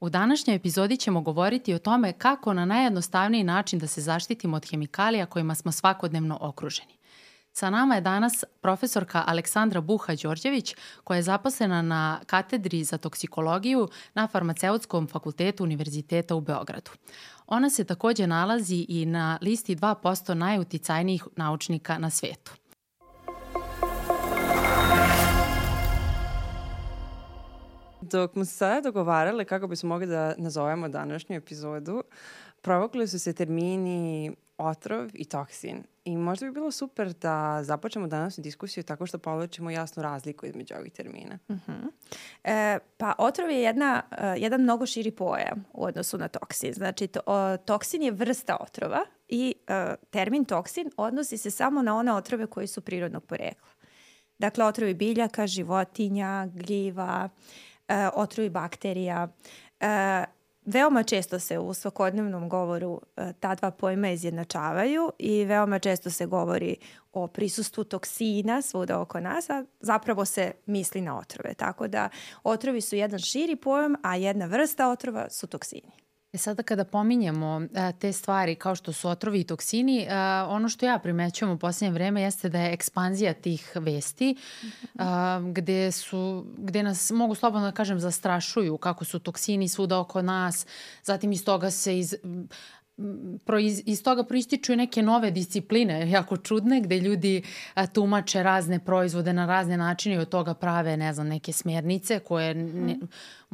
U današnjoj epizodi ćemo govoriti o tome kako na najjednostavniji način da se zaštitimo od hemikalija kojima smo svakodnevno okruženi. Sa nama je danas profesorka Aleksandra Buha-Đorđević, koja je zaposlena na katedri za toksikologiju na Farmaceutskom fakultetu Univerziteta u Beogradu. Ona se takođe nalazi i na listi 2% najuticajnijih naučnika na svetu. Dok smo se sada dogovarali kako bismo mogli da nazovemo današnju epizodu, provokli su se termini otrov i toksin. I možda bi bilo super da započnemo danas diskusiju tako što povlačimo jasnu razliku između ovih termina. Uh mhm. -huh. e, pa otrov je jedna, uh, jedan mnogo širi pojam u odnosu na toksin. Znači, to, o, toksin je vrsta otrova i uh, termin toksin odnosi se samo na one otrove koji su prirodnog porekla. Dakle, otrovi biljaka, životinja, gljiva, uh, otrovi bakterija. Uh, veoma često se u svakodnevnom govoru e, ta dva pojma izjednačavaju i veoma često se govori o prisustvu toksina svuda oko nas, a zapravo se misli na otrove. Tako da otrovi su jedan širi pojam, a jedna vrsta otrova su toksini. E sada kada pominjemo a, e, te stvari kao što su otrovi i toksini, a, e, ono što ja primećujem u poslednje vreme jeste da je ekspanzija tih vesti a, gde, su, gde nas, mogu slobodno da kažem, zastrašuju kako su toksini svuda oko nas, zatim iz toga se iz, proiz, iz toga proističu neke nove discipline, jako čudne, gde ljudi a, tumače razne proizvode na razne načine i od toga prave, ne znam, neke smjernice koje ne, mhm.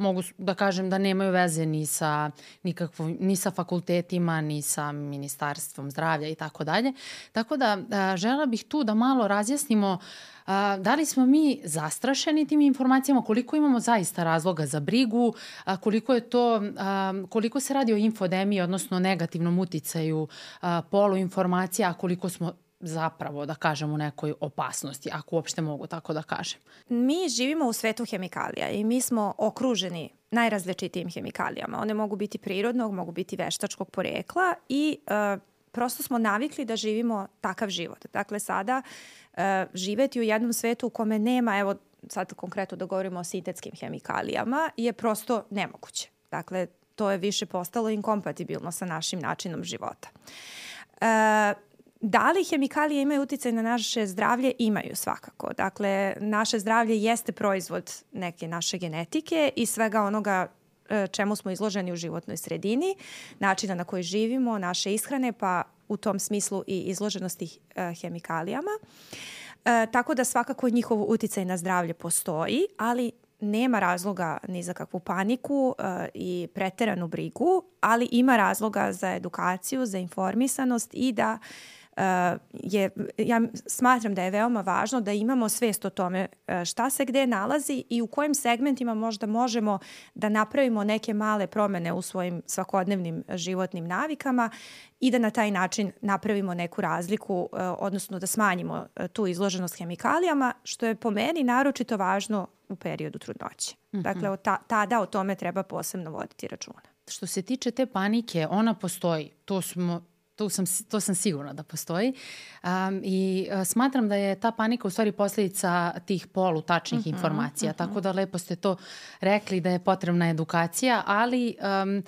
Mogu da kažem da nemaju veze ni sa, nikakvo, ni sa fakultetima, ni sa ministarstvom zdravlja i tako dalje. Tako da a, žela bih tu da malo razjasnimo A, da li smo mi zastrašeni tim informacijama, koliko imamo zaista razloga za brigu, a, koliko je to, a, koliko se radi o infodemiji, odnosno negativnom uticaju a, poluinformacija, a koliko smo zapravo, da kažem, u nekoj opasnosti, ako uopšte mogu tako da kažem. Mi živimo u svetu hemikalija i mi smo okruženi najrazličitijim hemikalijama. One mogu biti prirodnog, mogu biti veštačkog porekla i uh, prosto smo navikli da živimo takav život. Dakle, sada uh, živeti u jednom svetu u kome nema, evo sad konkretno da govorimo o sintetskim hemikalijama, je prosto nemoguće. Dakle, to je više postalo inkompatibilno sa našim načinom života. Uh, Da li hemikalije imaju uticaj na naše zdravlje? Imaju svakako. Dakle, naše zdravlje jeste proizvod neke naše genetike i svega onoga E, čemu smo izloženi u životnoj sredini, načina na koji živimo, naše ishrane, pa u tom smislu i izloženosti e, hemikalijama. E, tako da svakako njihov uticaj na zdravlje postoji, ali nema razloga ni za kakvu paniku uh, i preteranu brigu, ali ima razloga za edukaciju, za informisanost i da je, ja smatram da je veoma važno da imamo svest o tome e, šta se gde nalazi i u kojim segmentima možda možemo da napravimo neke male promene u svojim svakodnevnim životnim navikama i da na taj način napravimo neku razliku, e, odnosno da smanjimo e, tu izloženost hemikalijama, što je po meni naročito važno u periodu trudnoće. Mm -hmm. Dakle, ta, tada o tome treba posebno voditi računa. Što se tiče te panike, ona postoji. To smo to sam, to sam sigurna da postoji. Um, I uh, smatram da je ta panika u stvari posledica tih polutačnih uh mhm, -huh, informacija. Uh mhm. -huh. Tako da lepo ste to rekli da je potrebna edukacija, ali... Um,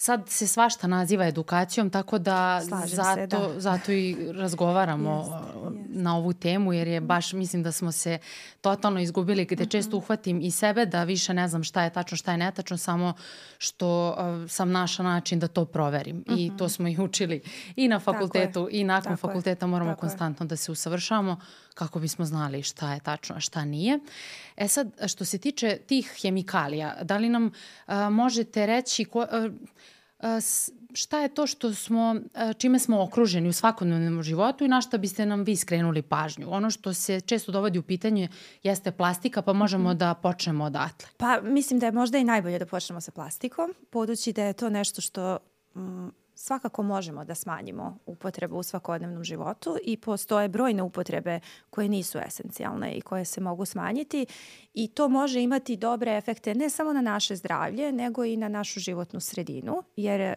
sad se svašta naziva edukacijom, tako da zato, se, da. zato i razgovaramo jest, jest. na ovu temu, jer je baš, mislim da smo se totalno izgubili, gde mm -hmm. često uhvatim i sebe da više ne znam šta je tačno, šta je netačno, samo što uh, sam naša način da to proverim. Mm -hmm. I to smo i učili i na fakultetu i nakon tako fakulteta moramo tako konstantno je. da se usavršavamo kako bismo znali šta je tačno, a šta nije. E sad, što se tiče tih hemikalija, da li nam uh, možete reći ko, uh, šta je to što smo, čime smo okruženi u svakodnevnom životu i na šta biste nam vi skrenuli pažnju? Ono što se često dovodi u pitanje jeste plastika, pa možemo mm. da počnemo odatle. Pa mislim da je možda i najbolje da počnemo sa plastikom, podući da je to nešto što mm, svakako možemo da smanjimo upotrebu u svakodnevnom životu i postoje brojne upotrebe koje nisu esencijalne i koje se mogu smanjiti i to može imati dobre efekte ne samo na naše zdravlje nego i na našu životnu sredinu jer e,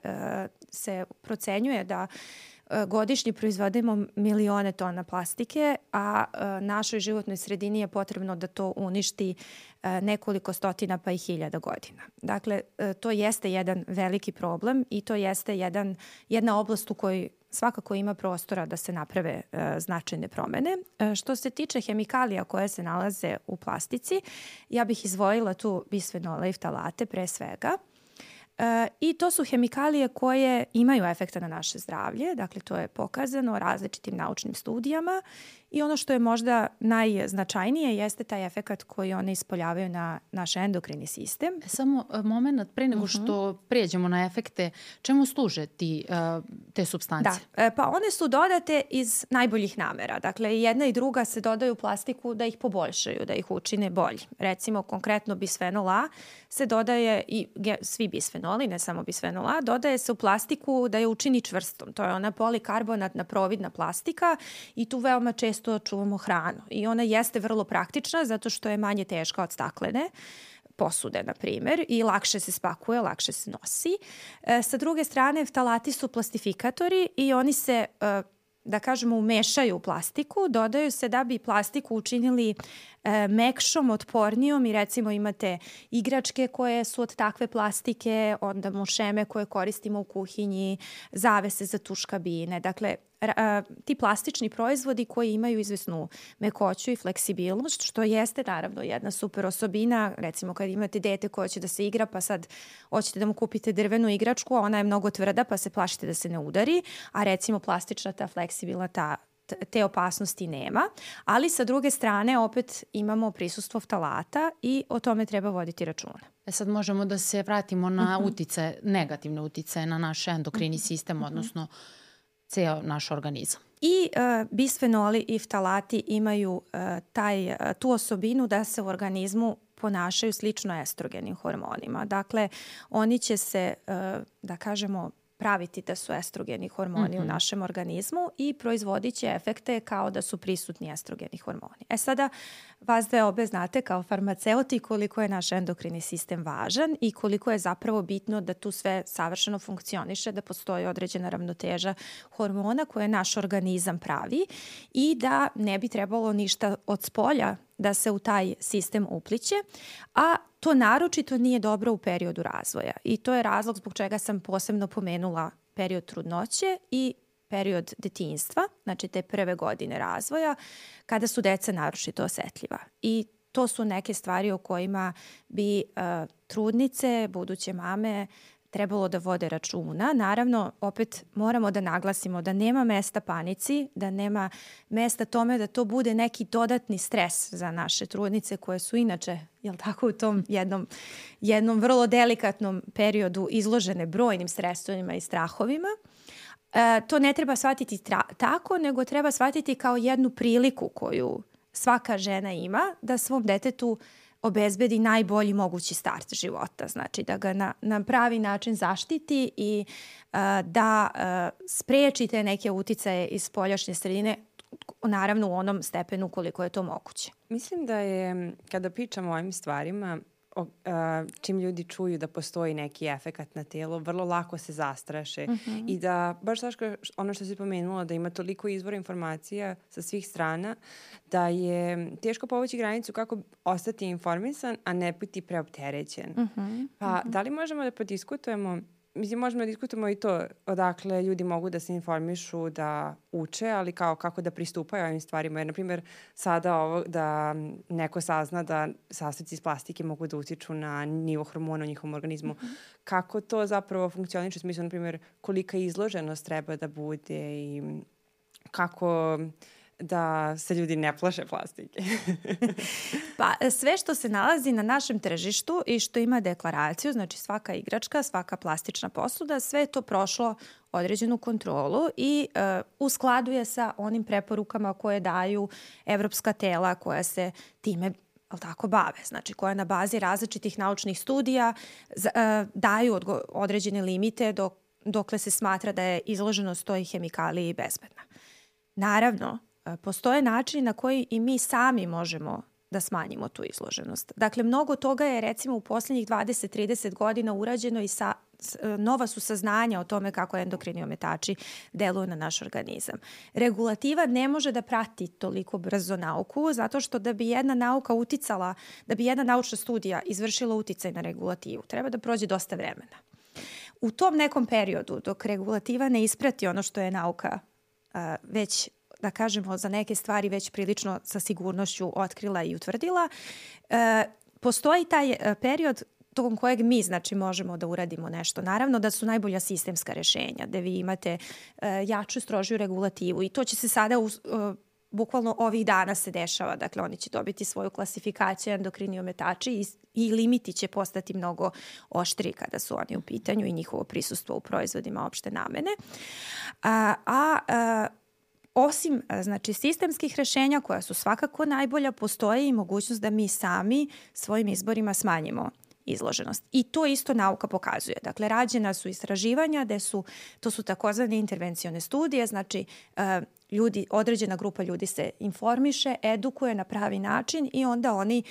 se procenjuje da godišnje proizvodimo milione tona plastike, a e, našoj životnoj sredini je potrebno da to uništi e, nekoliko stotina pa i hiljada godina. Dakle, to jeste jedan veliki problem i to jeste jedan, jedna oblast u kojoj svakako ima prostora da se naprave e, značajne promene. E, što se tiče hemikalija koje se nalaze u plastici, ja bih izvojila tu bisfenole i ftalate pre svega. E, I to su hemikalije koje imaju efekta na naše zdravlje, dakle to je pokazano različitim naučnim studijama I ono što je možda najznačajnije jeste taj efekat koji one ispoljavaju na naš endokrini sistem. E, samo e, moment pre nego što uh mhm. -huh. pređemo na efekte, čemu služe ti, uh, te substance? Da, pa one su dodate iz najboljih namera. Dakle, jedna i druga se dodaju u plastiku da ih poboljšaju, da ih učine bolji. Recimo, konkretno bisfenol A se dodaje, i svi bisfenoli, ne samo bisfenol A, dodaje se u plastiku da je učini čvrstom. To je ona polikarbonatna providna plastika i tu veoma često često čuvamo hranu. I ona jeste vrlo praktična zato što je manje teška od staklene posude, na primer, i lakše se spakuje, lakše se nosi. E, sa druge strane, ftalati su plastifikatori i oni se e, da kažemo, umešaju u plastiku, dodaju se da bi plastiku učinili e, mekšom, otpornijom i recimo imate igračke koje su od takve plastike, onda mušeme koje koristimo u kuhinji, zavese za tuš kabine. Dakle, ti plastični proizvodi koji imaju izvesnu mekoću i fleksibilnost, što jeste naravno jedna super osobina, recimo kad imate dete koje će da se igra pa sad hoćete da mu kupite drvenu igračku, ona je mnogo tvrda pa se plašite da se ne udari, a recimo plastična ta fleksibilna ta te opasnosti nema, ali sa druge strane opet imamo prisustvo ftalata i o tome treba voditi računa. E sad možemo da se vratimo na uh mhm. -huh. utice, negativne utice na naš endokrini mhm. sistem, uh -huh. Ceo naš organizam. I uh, bisfenoli i ftalati imaju uh, taj, uh, tu osobinu da se u organizmu ponašaju slično estrogenim hormonima. Dakle, oni će se, uh, da kažemo, praviti da su estrogeni hormoni mm -hmm. u mhm. našem organizmu i proizvodit će efekte kao da su prisutni estrogeni hormoni. E sada, vas dve obe znate kao farmaceuti koliko je naš endokrini sistem važan i koliko je zapravo bitno da tu sve savršeno funkcioniše, da postoji određena ravnoteža hormona koje naš organizam pravi i da ne bi trebalo ništa od spolja da se u taj sistem upliće, a to naročito nije dobro u periodu razvoja i to je razlog zbog čega sam posebno pomenula period trudnoće i period detinjstva, znači te prve godine razvoja, kada su deca naročito osetljiva. I to su neke stvari o kojima bi uh, trudnice, buduće mame trebalo da vode računa. Naravno, opet moramo da naglasimo da nema mesta panici, da nema mesta tome da to bude neki dodatni stres za naše trudnice koje su inače, jel tako, u tom jednom, jednom vrlo delikatnom periodu izložene brojnim stresovima i strahovima. E, to ne treba shvatiti tako, nego treba shvatiti kao jednu priliku koju svaka žena ima da svom detetu obezbedi najbolji mogući start života. Znači da ga na, na pravi način zaštiti i uh, da uh, sprečite neke uticaje iz poljašnje sredine naravno u onom stepenu koliko je to moguće. Mislim da je, kada pričamo o ovim stvarima, o, a, čim ljudi čuju da postoji neki efekat na telo, vrlo lako se zastraše mm -hmm. i da, baš Saško, ono što si pomenula, da ima toliko izvora informacija sa svih strana, da je teško povući granicu kako ostati informisan, a ne biti preopterećen. Mm -hmm. Pa, mm -hmm. da li možemo da podiskutujemo mislim, možemo da diskutujemo i to odakle ljudi mogu da se informišu, da uče, ali kao kako da pristupaju ovim stvarima. Jer, na primjer, sada ovo da neko sazna da sastojci iz plastike mogu da utiču na nivo hormona u njihovom organizmu. Mm -hmm. Kako to zapravo funkcioniše? U smislu, na primjer, kolika izloženost treba da bude i kako da se ljudi ne plaše plastike? pa sve što se nalazi na našem tržištu i što ima deklaraciju, znači svaka igračka, svaka plastična posuda, sve je to prošlo određenu kontrolu i uh, u skladu je sa onim preporukama koje daju evropska tela koja se time ali tako bave, znači koja na bazi različitih naučnih studija uh, daju određene limite dok, dokle se smatra da je izloženost toj hemikaliji bezbedna. Naravno, postoje načini na koji i mi sami možemo da smanjimo tu izloženost. Dakle, mnogo toga je recimo u poslednjih 20-30 godina urađeno i sa nova su saznanja o tome kako endokrini ometači deluju na naš organizam. Regulativa ne može da prati toliko brzo nauku, zato što da bi jedna nauka uticala, da bi jedna naučna studija izvršila uticaj na regulativu, treba da prođe dosta vremena. U tom nekom periodu, dok regulativa ne isprati ono što je nauka već da kažemo, za neke stvari već prilično sa sigurnošću otkrila i utvrdila. E, postoji taj e, period tokom kojeg mi znači možemo da uradimo nešto. Naravno da su najbolja sistemska rešenja, da vi imate e, jaču, strožiju regulativu i to će se sada u, e, bukvalno ovih dana se dešava. Dakle, oni će dobiti svoju klasifikaciju endokrini ometači i, i limiti će postati mnogo oštri kada su oni u pitanju i njihovo prisustvo u proizvodima opšte namene. A, a, a Osim znači, sistemskih rešenja koja su svakako najbolja, postoji i mogućnost da mi sami svojim izborima smanjimo izloženost. I to isto nauka pokazuje. Dakle, rađena su istraživanja gde su, to su takozvane intervencione studije, znači ljudi, određena grupa ljudi se informiše, edukuje na pravi način i onda oni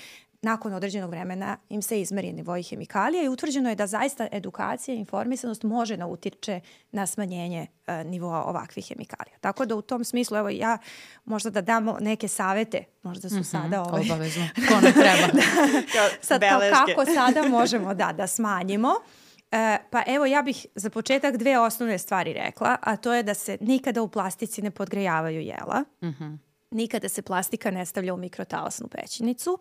nakon određenog vremena im se izmeri nivoj hemikalija i utvrđeno je da zaista edukacija i informisanost može da utiče na smanjenje e, nivoa ovakvih hemikalija. Tako da u tom smislu, evo ja možda da damo neke savete, možda su mm -hmm, sada ovaj... Obavezno, ko ne treba. da, sad kao kako sada možemo da, da smanjimo. E, pa evo ja bih za početak dve osnovne stvari rekla, a to je da se nikada u plastici ne podgrejavaju jela. Mm -hmm. Nikada se plastika ne stavlja u mikrotalasnu pećinicu.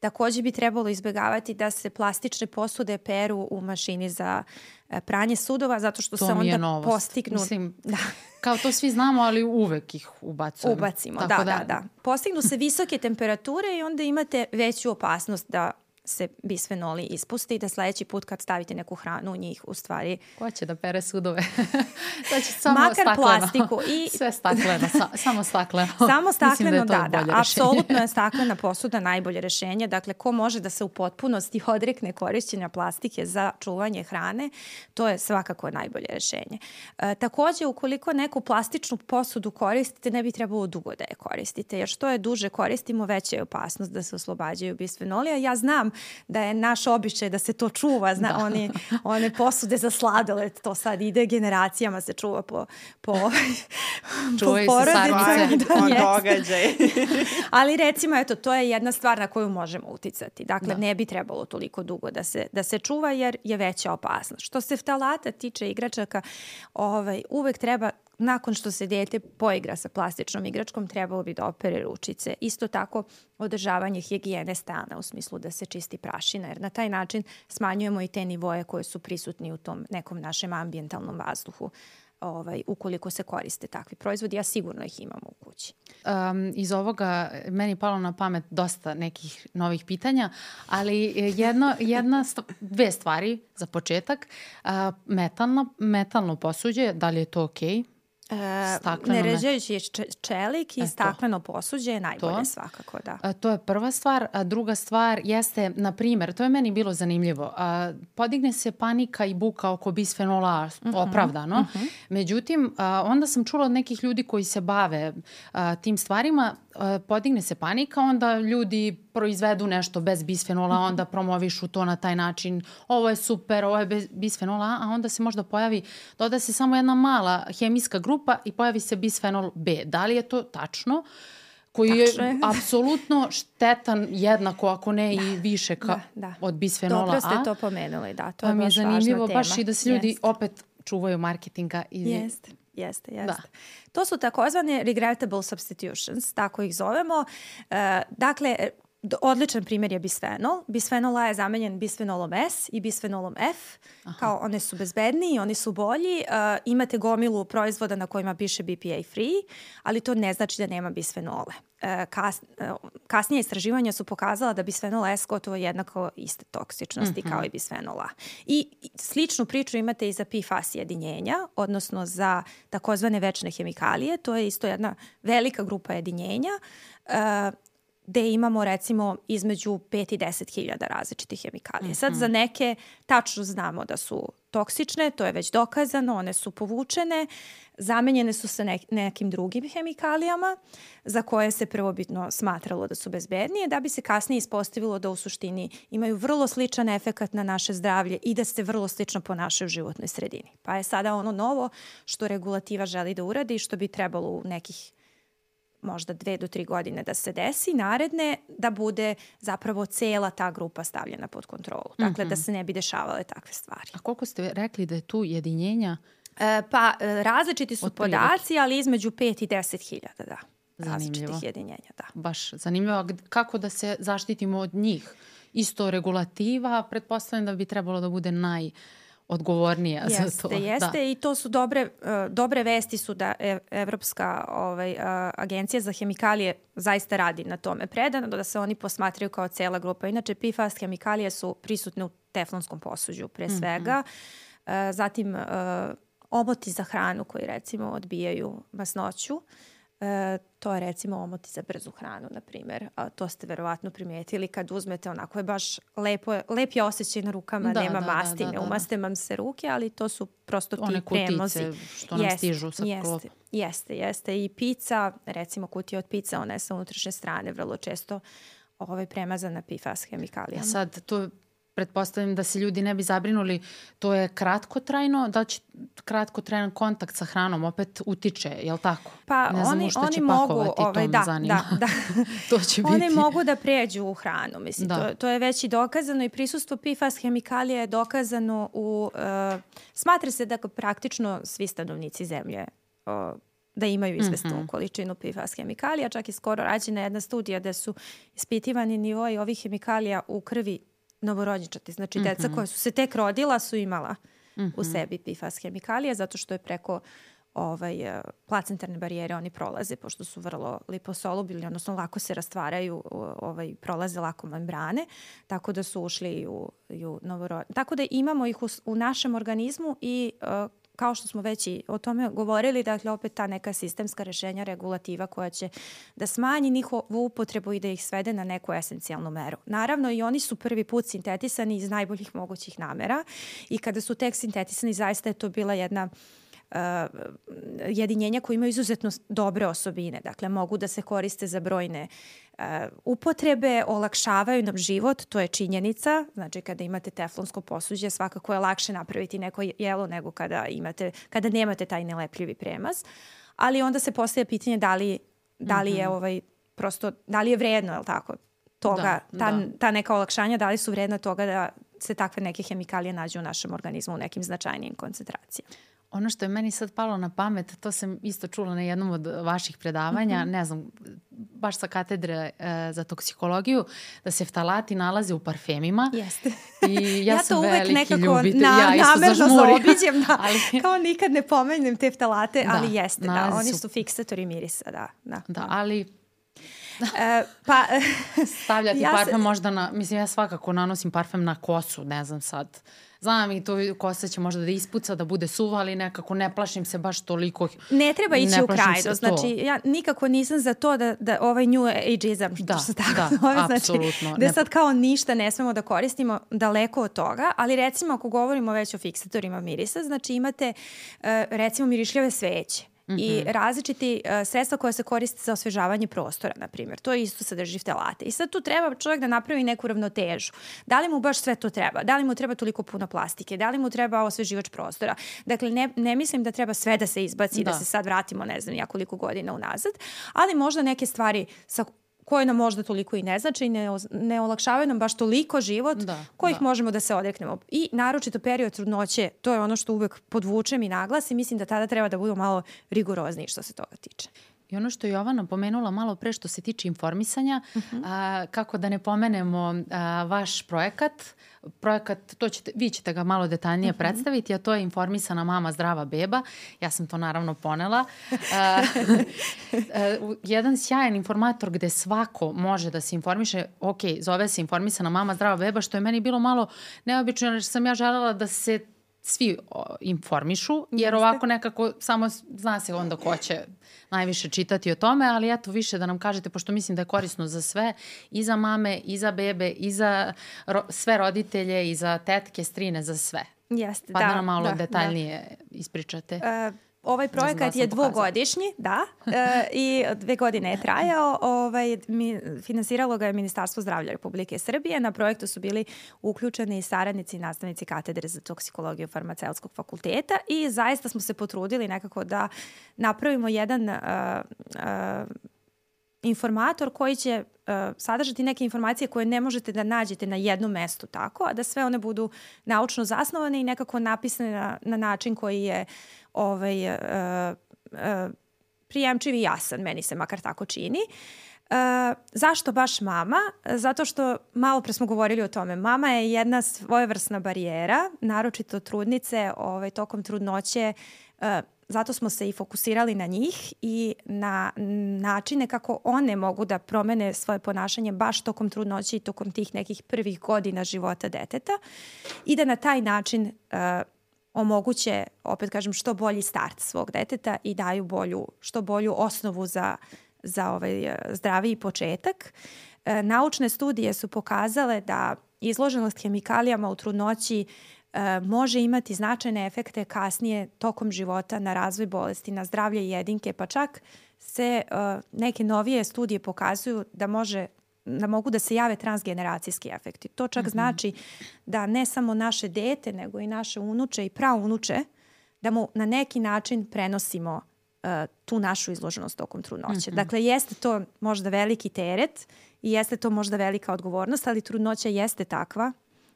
Takođe bi trebalo izbegavati da se plastične posude peru u mašini za e, pranje sudova zato što to se onda novost. postignu... Mislim, da. kao to svi znamo, ali uvek ih ubacujemo. Ubacimo, da, da, da, da. Postignu se visoke temperature i onda imate veću opasnost da se bisfenoli ispuste i da sledeći put kad stavite neku hranu u njih u stvari... Ko će da pere sudove? će samo Makar stakleno. plastiku. I... Sve stakleno, sa, samo stakleno. Samo stakleno, da, da. da. Apsolutno je staklena posuda najbolje rešenje. Dakle, ko može da se u potpunosti odrekne korišćenja plastike za čuvanje hrane, to je svakako najbolje rešenje. E, takođe, ukoliko neku plastičnu posudu koristite, ne bi trebalo dugo da je koristite, jer što je duže koristimo, veća je opasnost da se oslobađaju bisfenoli, a ja znam da je naš običaj da se to čuva, zna, da. oni, one posude za sladoled, to sad ide generacijama se čuva po, po, po porodice. Da, događaj. Ali recimo, eto, to je jedna stvar na koju možemo uticati. Dakle, da. ne bi trebalo toliko dugo da se, da se čuva jer je veća opasnost. Što se ftalata tiče igračaka, ovaj, uvek treba nakon što se dete poigra sa plastičnom igračkom, trebalo bi da opere ručice. Isto tako održavanje higijene stana u smislu da se čisti prašina, jer na taj način smanjujemo i te nivoje koje su prisutni u tom nekom našem ambijentalnom vazduhu ovaj, ukoliko se koriste takvi proizvodi, ja sigurno ih imamo u kući. Um, iz ovoga meni je palo na pamet dosta nekih novih pitanja, ali jedno, jedna, dve stvari za početak. Uh, metalno, metalno posuđe, da li je to okej? Okay? E, stakleno neređajući čelik i e, stakleno posuđe je najbolje to. svakako, da. A, to je prva stvar. A druga stvar jeste, na primer, to je meni bilo zanimljivo, a, podigne se panika i buka oko bisfenola uh mhm, -huh, opravdano. Uh mhm. -huh. Međutim, a, onda sam čula od nekih ljudi koji se bave a, tim stvarima, a, podigne se panika, onda ljudi proizvedu nešto bez bisfenola, mhm. onda promovišu to na taj način, ovo je super, ovo je bez bisfenola, a onda se možda pojavi, doda se samo jedna mala hemijska grupa i pojavi se bisfenol B. Da li je to tačno? koji Tačno je, je apsolutno štetan jednako, ako ne da, i više ka, da, da. od bisfenola A. Dobro ste to pomenuli, da, to pa je baš važna tema. mi je zanimljivo baš i da se ljudi jeste. opet čuvaju marketinga. I... Jeste. Jeste, jeste. Da. To su takozvane regrettable substitutions, tako ih zovemo. Uh, dakle, odličan primjer je bisfenol. Bisfenol A je zamenjen bisfenolom S i bisfenolom F. Aha. Kao one su bezbedniji, oni su bolji. Uh, imate gomilu proizvoda na kojima piše BPA free, ali to ne znači da nema bisfenole. Uh, kas, uh, kasnije istraživanja su pokazala da bisfenol S gotovo jednako iste toksičnosti mm -hmm. kao i bisfenol A. I sličnu priču imate i za PFAS jedinjenja, odnosno za takozvane večne hemikalije. To je isto jedna velika grupa jedinjenja. Uh, gde imamo recimo između 5 i 10 hiljada različitih hemikalija. Mm -hmm. Sad za neke tačno znamo da su toksične, to je već dokazano, one su povučene, zamenjene su sa ne, nekim drugim hemikalijama za koje se prvobitno smatralo da su bezbednije, da bi se kasnije ispostavilo da u suštini imaju vrlo sličan efekat na naše zdravlje i da se vrlo slično ponašaju u životnoj sredini. Pa je sada ono novo što regulativa želi da uradi i što bi trebalo u nekih možda dve do tri godine da se desi, naredne da bude zapravo cela ta grupa stavljena pod kontrolu. Dakle, mm -hmm. da mhm. se ne bi dešavale takve stvari. A koliko ste rekli da je tu jedinjenja? E, pa, e, različiti su podaci, ali između 5 i 10 hiljada, da. Zanimljivo. Različitih jedinjenja, da. Baš zanimljivo. Kako da se zaštitimo od njih? Isto regulativa, pretpostavljam da bi trebalo da bude naj odgovornija jeste, za to. Jeste, jeste da. i to su dobre, uh, dobre vesti su da e, Evropska ovaj, uh, agencija za hemikalije zaista radi na tome predano, da se oni posmatraju kao cela grupa. Inače, PFAS hemikalije su prisutne u teflonskom posuđu pre mhm. svega. Mm -hmm. uh, zatim uh, omoti za hranu koji recimo odbijaju masnoću. E, to je recimo omoti za brzu hranu, na primjer. A, to ste verovatno primijetili kad uzmete onako je baš lepo, lep je osjećaj na rukama, da, nema da, da masti, da, da, ne umaste vam se ruke, ali to su prosto One ti premozi. Kutice što nam jeste, stižu sa jeste, klopa. Jeste, jeste. I pizza, recimo kutija od pizza, ona je sa unutrašnje strane vrlo često ovaj, premazana PFAS hemikalijama. A sad, to pretpostavljam da se ljudi ne bi zabrinuli, to je kratkotrajno, da će kratkotrajan kontakt sa hranom opet utiče, je li tako? Pa ne znam oni, oni mogu, ovaj, da, da, da. to će biti. Oni mogu da pređu u hranu, mislim, da. to, to je već i dokazano i prisustvo PFAS hemikalija je dokazano u, uh, smatra se da praktično svi stanovnici zemlje uh, da imaju izvestnu mm -hmm. količinu PFAS hemikalija. Čak i skoro rađena jedna studija da su ispitivani nivoi ovih hemikalija u krvi novorođenčati. Znači, mm -hmm. deca koja su se tek rodila su imala mm -hmm. u mhm. sebi PFAS hemikalije zato što je preko ovaj, eh, placentarne barijere oni prolaze, pošto su vrlo liposolubilni, odnosno lako se rastvaraju, ovaj, prolaze lako membrane, tako da su ušli i u, i u novorođenčati. Tako da imamo ih u, u našem organizmu i uh, kao što smo već i o tome govorili, dakle opet ta neka sistemska rešenja, regulativa koja će da smanji njihovu upotrebu i da ih svede na neku esencijalnu meru. Naravno i oni su prvi put sintetisani iz najboljih mogućih namera i kada su tek sintetisani zaista je to bila jedna uh, jedinjenja koji imaju izuzetno dobre osobine. Dakle, mogu da se koriste za brojne uh, upotrebe olakšavaju nam život, to je činjenica. Znači kada imate teflonsko posuđe svakako je lakše napraviti neko jelo nego kada imate kada nemate taj nelepljivi premaz. Ali onda se postavlja pitanje da li da li je mhm. ovaj prosto da li je vredno, je l' tako? Toga, da, ta, da. ta neka olakšanja, da li su vredna toga da se takve neke hemikalije nađu u našem organizmu u nekim značajnijim koncentracijama. Ono što je meni sad palo na pamet, to sam isto čula na jednom od vaših predavanja, mm -hmm. ne znam, baš sa katedre e, za toksikologiju, da se ftalati nalaze u parfemima. Jeste. I ja, ja sam to uvek nekako ljubitelj. Na, ja namerno zaobiđem, da. ali... kao nikad ne pomenem te ftalate, da, ali jeste, da, oni su, su fiksatori mirisa, da. Da, da ali e, pa, stavljati ja parfem se... možda na, mislim ja svakako nanosim parfem na kosu, ne znam sad Znam i to kosa će možda da ispuca, da bude suva, ali nekako ne plašim se baš toliko. Ne treba ići u krajno. Znači, ja nikako nisam za to da, da ovaj new ageizam, što da, se tako da, zove, znači, apsolutno. da sad kao ništa ne smemo da koristimo daleko od toga, ali recimo ako govorimo već o fiksatorima mirisa, znači imate uh, recimo mirišljave sveće Mm -hmm. i mhm. različiti uh, sredstva koja se koriste za osvežavanje prostora, na primjer. To isto sadrži ftelate. I sad tu treba čovjek da napravi neku ravnotežu. Da li mu baš sve to treba? Da li mu treba toliko puno plastike? Da li mu treba osveživač prostora? Dakle, ne, ne mislim da treba sve da se izbaci, da, da se sad vratimo, ne znam, jakoliko godina unazad, ali možda neke stvari sa koje nam možda toliko i ne znači i ne, ne olakšavaju nam baš toliko život da, kojih da. možemo da se odreknemo. I naročito period trudnoće, to je ono što uvek podvučem i naglasim, mislim da tada treba da budemo malo rigorozniji što se toga tiče. I ono što je Jovana pomenula malo pre što se tiče informisanja, uh -huh. a, kako da ne pomenemo a, vaš projekat, projekat, to ćete, vi ćete ga malo detaljnije uh mhm. -huh. predstaviti, a to je informisana mama zdrava beba. Ja sam to naravno ponela. a, a, jedan sjajan informator gde svako može da se informiše, ok, zove se informisana mama zdrava beba, što je meni bilo malo neobično, jer sam ja želela da se svi informišu, jer ovako nekako samo zna se onda ko će najviše čitati o tome, ali eto više da nam kažete, pošto mislim da je korisno za sve, i za mame, i za bebe, i za ro sve roditelje, i za tetke, strine, za sve. Jeste, pa da. da nam malo da, detaljnije da. ispričate. Uh, Ovaj projekat da je dvogodišnji, da, e, i dve godine je trajao. Ovaj, mi, finansiralo ga je Ministarstvo zdravlja Republike Srbije. Na projektu su bili uključeni saradnici i nastavnici katedre za toksikologiju farmaceutskog fakulteta i zaista smo se potrudili nekako da napravimo jedan uh, uh, informator koji će uh, sadržati neke informacije koje ne možete da nađete na jednom mestu tako, a da sve one budu naučno zasnovane i nekako napisane na, na način koji je ovaj, uh, uh, prijemčiv i jasan, meni se makar tako čini. Uh, zašto baš mama? Zato što malo pre smo govorili o tome. Mama je jedna svojevrsna barijera, naročito trudnice ovaj, tokom trudnoće uh, zato smo se i fokusirali na njih i na načine kako one mogu da promene svoje ponašanje baš tokom trudnoće i tokom tih nekih prvih godina života deteta i da na taj način uh, omoguće, opet kažem, što bolji start svog deteta i daju bolju, što bolju osnovu za, za ovaj zdraviji početak. E, naučne studije su pokazale da izloženost hemikalijama u trudnoći e, može imati značajne efekte kasnije tokom života na razvoj bolesti, na zdravlje jedinke, pa čak se e, neke novije studije pokazuju da može da mogu da se jave transgeneracijski efekti. To čak mm -hmm. znači da ne samo naše dete, nego i naše unuče i praunuče, da mu na neki način prenosimo uh, tu našu izloženost tokom trudnoće. Mm -hmm. Dakle, jeste to možda veliki teret i jeste to možda velika odgovornost, ali trudnoća jeste takva.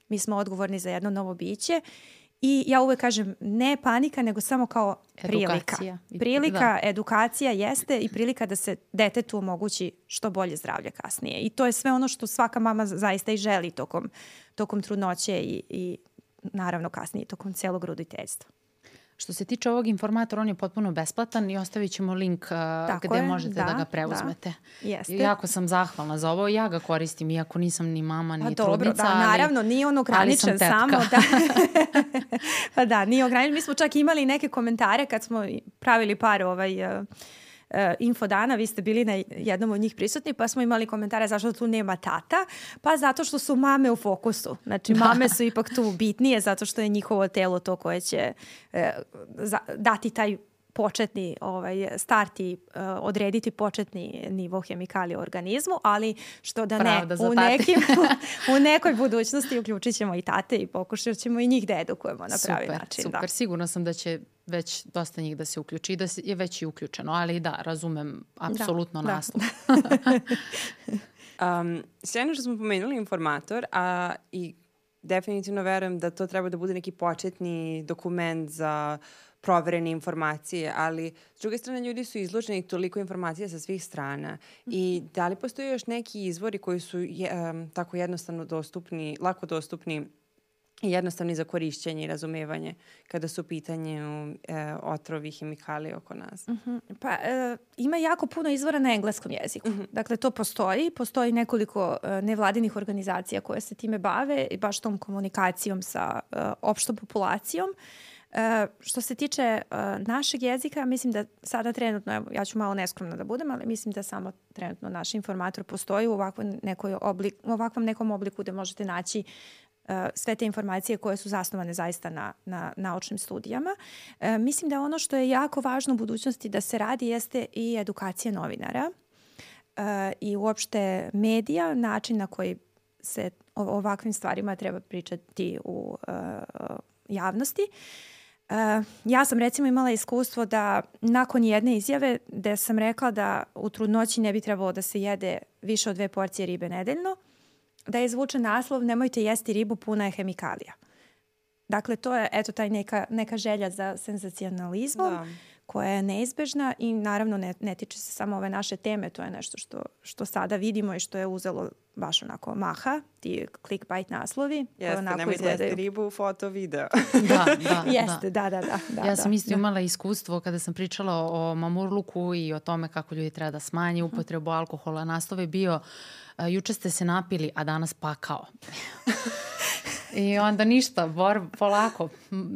Mi smo odgovorni za jedno novo biće I ja uvek kažem, ne panika, nego samo kao prilika. Edukacija. Prilika, da. edukacija jeste i prilika da se detetu omogući što bolje zdravlje kasnije. I to je sve ono što svaka mama zaista i želi tokom, tokom trudnoće i, i naravno kasnije tokom celog roditeljstva. Što se tiče ovog informatora, on je potpuno besplatan i ostavit ćemo link uh, gde je, možete da, da ga preuzmete. Da, jeste. Jako sam zahvalna za ovo. Ja ga koristim, iako nisam ni mama, ni A, dobro, trudnica. Da, ali, naravno, nije on ograničen samo. Da. pa da, nije ograničen. Mi smo čak imali neke komentare kad smo pravili par ovaj... Uh, info dana, vi ste bili na jednom od njih prisutni, pa smo imali komentare zašto tu nema tata, pa zato što su mame u fokusu. Znači, da. mame su ipak tu bitnije zato što je njihovo telo to koje će uh, za, dati taj početni ovaj, start i uh, odrediti početni nivo hemikalija u organizmu, ali što da ne, u, nekim, u nekoj budućnosti uključit ćemo i tate i pokušat ćemo i njih da edukujemo na pravi super, način. Super, da. sigurno sam da će već dosta njih da se uključi i da je već i uključeno, ali da, razumem apsolutno da, naslov. Da. um, sjajno što smo pomenuli informator, a i definitivno verujem da to treba da bude neki početni dokument za proverene informacije, ali s druge strane ljudi su izloženi toliko informacija sa svih strana i da li postoje još neki izvori koji su je, um, tako jednostavno dostupni, lako dostupni i jednostavni za korišćenje i razumevanje kada su u pitanju e, otrovi hemikalije oko nas. Uh mhm. -huh. Pa e, ima jako puno izvora na engleskom jeziku. Uh mhm. -huh. Dakle, to postoji. Postoji nekoliko e, nevladinih organizacija koje se time bave i baš tom komunikacijom sa e, opštom populacijom. E, što se tiče e, našeg jezika, mislim da sada trenutno, ja ću malo neskromna da budem, ali mislim da samo trenutno naš informator postoji u ovakvom, nekoj oblik, u ovakvom nekom obliku da možete naći E, sve te informacije koje su zasnovane zaista na, na naučnim studijama. E, mislim da ono što je jako važno u budućnosti da se radi jeste i edukacija novinara e, i uopšte medija, način na koji se o ovakvim stvarima treba pričati u uh, javnosti. Uh, ja sam recimo imala iskustvo da nakon jedne izjave gde sam rekla da u trudnoći ne bi trebalo da se jede više od dve porcije ribe nedeljno, da je izvučen naslov nemojte jesti ribu puna je hemikalija. Dakle, to je eto taj neka, neka želja za senzacionalizmom da. Koja je neizbežna i naravno ne, ne tiče se samo ove naše teme, to je nešto što, što sada vidimo i što je uzelo baš onako maha, ti clickbait naslovi. Jeste, onako nemojte izgledaju. ribu, foto, video. da, da, Jeste, da, da, da. da ja sam da, isto da. imala iskustvo kada sam pričala o mamurluku i o tome kako ljudi treba da smanje upotrebu alkohola. Naslov je bio uh, juče ste se napili, a danas pakao. I onda ništa, bor, polako,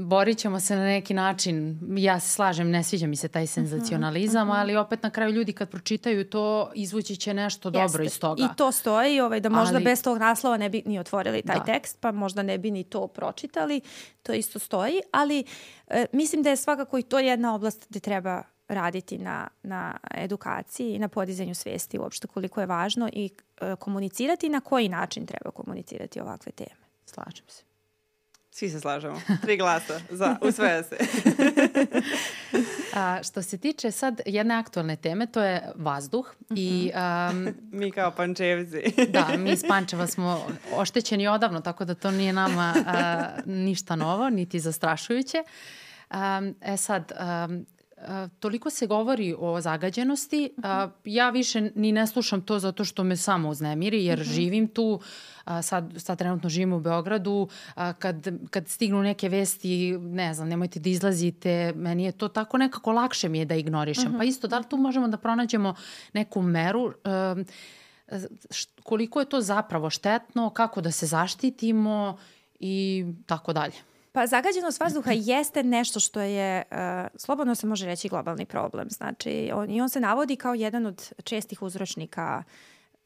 borit ćemo se na neki način. Ja se slažem, ne sviđa mi se taj senzacionalizam, uh -huh. ali opet na kraju ljudi kad pročitaju to, izvući će nešto Jeste. dobro iz toga. I to stoji, ovaj, da možda ali... bez tog naslova ne bi ni otvorili taj da. tekst, pa možda ne bi ni to pročitali. To isto stoji, ali e, mislim da je svakako i to jedna oblast gde treba raditi na, na edukaciji i na podizanju svesti uopšte koliko je važno i e, komunicirati na koji način treba komunicirati ovakve teme. Slažem se. Svi se slažemo. Tri glasa. Za, usvaja se. A, što se tiče sad jedne aktualne teme, to je vazduh. Mm -hmm. I, um, mi kao pančevci. da, mi iz Pančeva smo oštećeni odavno, tako da to nije nama a, ništa novo, niti zastrašujuće. Um, e sad, um, toliko se govori o zagađenosti, -huh. ja više ni ne slušam to zato što me samo uznemiri, jer uh -huh. živim tu, sad, sad trenutno živim u Beogradu, kad, kad stignu neke vesti, ne znam, nemojte da izlazite, meni je to tako nekako lakše mi je da ignorišem. Uh -huh. Pa isto, da li tu možemo da pronađemo neku meru, koliko je to zapravo štetno, kako da se zaštitimo i tako dalje. Pa zagađenost vazduha jeste nešto što je, uh, slobodno se može reći, globalni problem. Znači, on, i on se navodi kao jedan od čestih uzročnika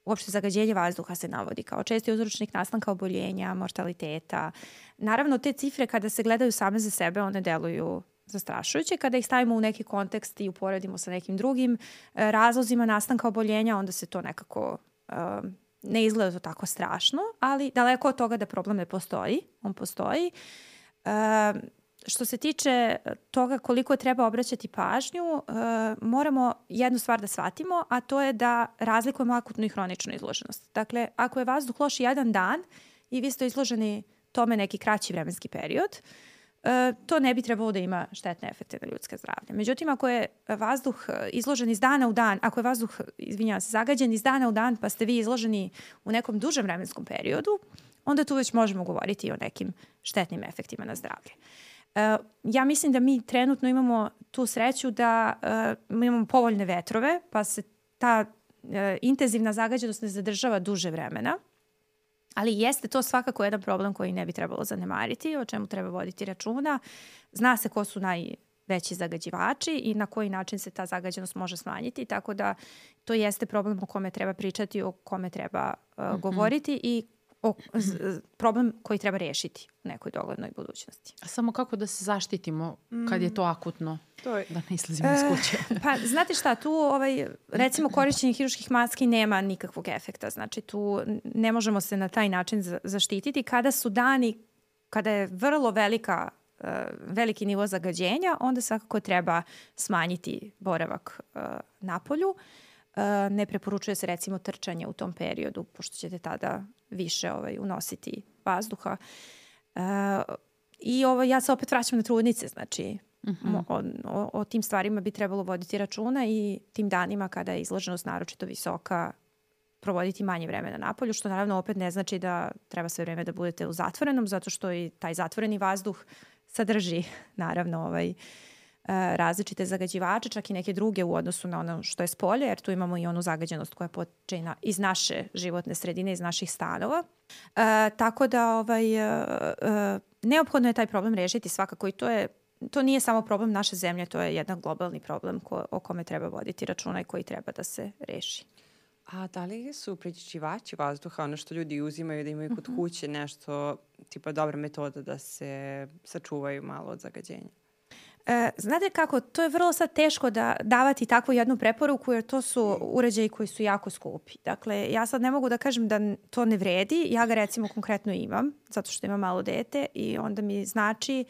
uopšte zagađenje vazduha se navodi kao česti uzročnik nastanka oboljenja, mortaliteta. Naravno, te cifre kada se gledaju same za sebe, one deluju zastrašujuće. Kada ih stavimo u neki kontekst i uporedimo sa nekim drugim uh, razlozima nastanka oboljenja, onda se to nekako uh, ne izgleda to tako strašno, ali daleko od toga da problem ne postoji, on postoji. Uh, Što se tiče toga koliko treba obraćati pažnju, uh, moramo jednu stvar da shvatimo, a to je da razlikujemo akutnu i hroničnu izloženost. Dakle, ako je vazduh loš jedan dan i vi ste izloženi tome neki kraći vremenski period, uh, to ne bi trebalo da ima štetne efekte na ljudske zdravlje. Međutim, ako je vazduh izložen iz dana u dan, ako je vazduh, izvinjavam se, zagađen iz dana u dan, pa ste vi izloženi u nekom dužem vremenskom periodu, onda tu već možemo govoriti o nekim štetnim efektima na zdravlje. Uh, ja mislim da mi trenutno imamo tu sreću da uh, imamo povoljne vetrove, pa se ta uh, intenzivna zagađenost ne zadržava duže vremena, ali jeste to svakako jedan problem koji ne bi trebalo zanemariti, o čemu treba voditi računa. Zna se ko su najveći zagađivači i na koji način se ta zagađenost može smanjiti, tako da to jeste problem o kome treba pričati, o kome treba uh, mm -hmm. govoriti i o, z, problem koji treba rešiti u nekoj doglednoj budućnosti. A samo kako da se zaštitimo kad je to mm. akutno? To je... Da ne izlazimo iz kuće. E, pa, znate šta, tu ovaj, recimo korišćenje hiruških maski nema nikakvog efekta. Znači, tu ne možemo se na taj način zaštititi. Kada su dani, kada je vrlo velika uh, veliki nivo zagađenja, onda svakako treba smanjiti boravak uh, na polju. Uh, ne preporučuje se recimo trčanje u tom periodu, pošto ćete tada više ovaj, unositi vazduha. Uh, I ovo, ja se opet vraćam na trudnice, znači uh. -huh. o, o, o tim stvarima bi trebalo voditi računa i tim danima kada je izloženost naročito visoka provoditi manje vremena na polju, što naravno opet ne znači da treba sve vreme da budete u zatvorenom, zato što i taj zatvoreni vazduh sadrži naravno ovaj, uh, različite zagađivače, čak i neke druge u odnosu na ono što je spolje, jer tu imamo i onu zagađenost koja poče iz naše životne sredine, iz naših stanova. E, tako da ovaj, e, e, neophodno je taj problem rešiti svakako i to je to nije samo problem naše zemlje, to je jedan globalni problem ko, o kome treba voditi računa i koji treba da se reši. A da li su prečišćivači vazduha, ono što ljudi uzimaju da imaju kod mhm. kuće nešto, tipa dobra metoda da se sačuvaju malo od zagađenja? E, znate kako, to je vrlo sad teško da davati takvu jednu preporuku jer to su uređaji koji su jako skupi. Dakle, ja sad ne mogu da kažem da to ne vredi, ja ga recimo konkretno imam, zato što imam malo dete i onda mi znači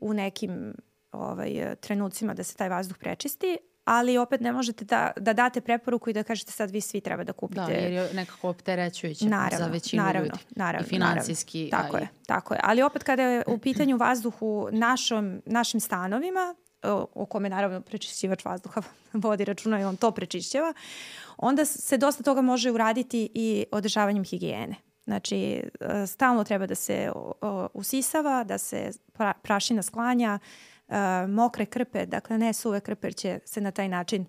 u nekim ovaj, trenucima da se taj vazduh prečisti, ali opet ne možete da, da date preporuku i da kažete sad vi svi treba da kupite. Da, jer je nekako opterećujuće naravno, za većinu naravno, ljudi. Naravno, I finansijski. Naravno. Tako je, tako je. Ali opet kada je u pitanju vazduh u našom, našim stanovima, o, kome naravno prečišćivač vazduha vodi računa i on to prečišćava, onda se dosta toga može uraditi i održavanjem higijene. Znači, e, stalno treba da se usisava, da se prašina sklanja, mokre krpe, dakle ne suve krpe jer će se na taj način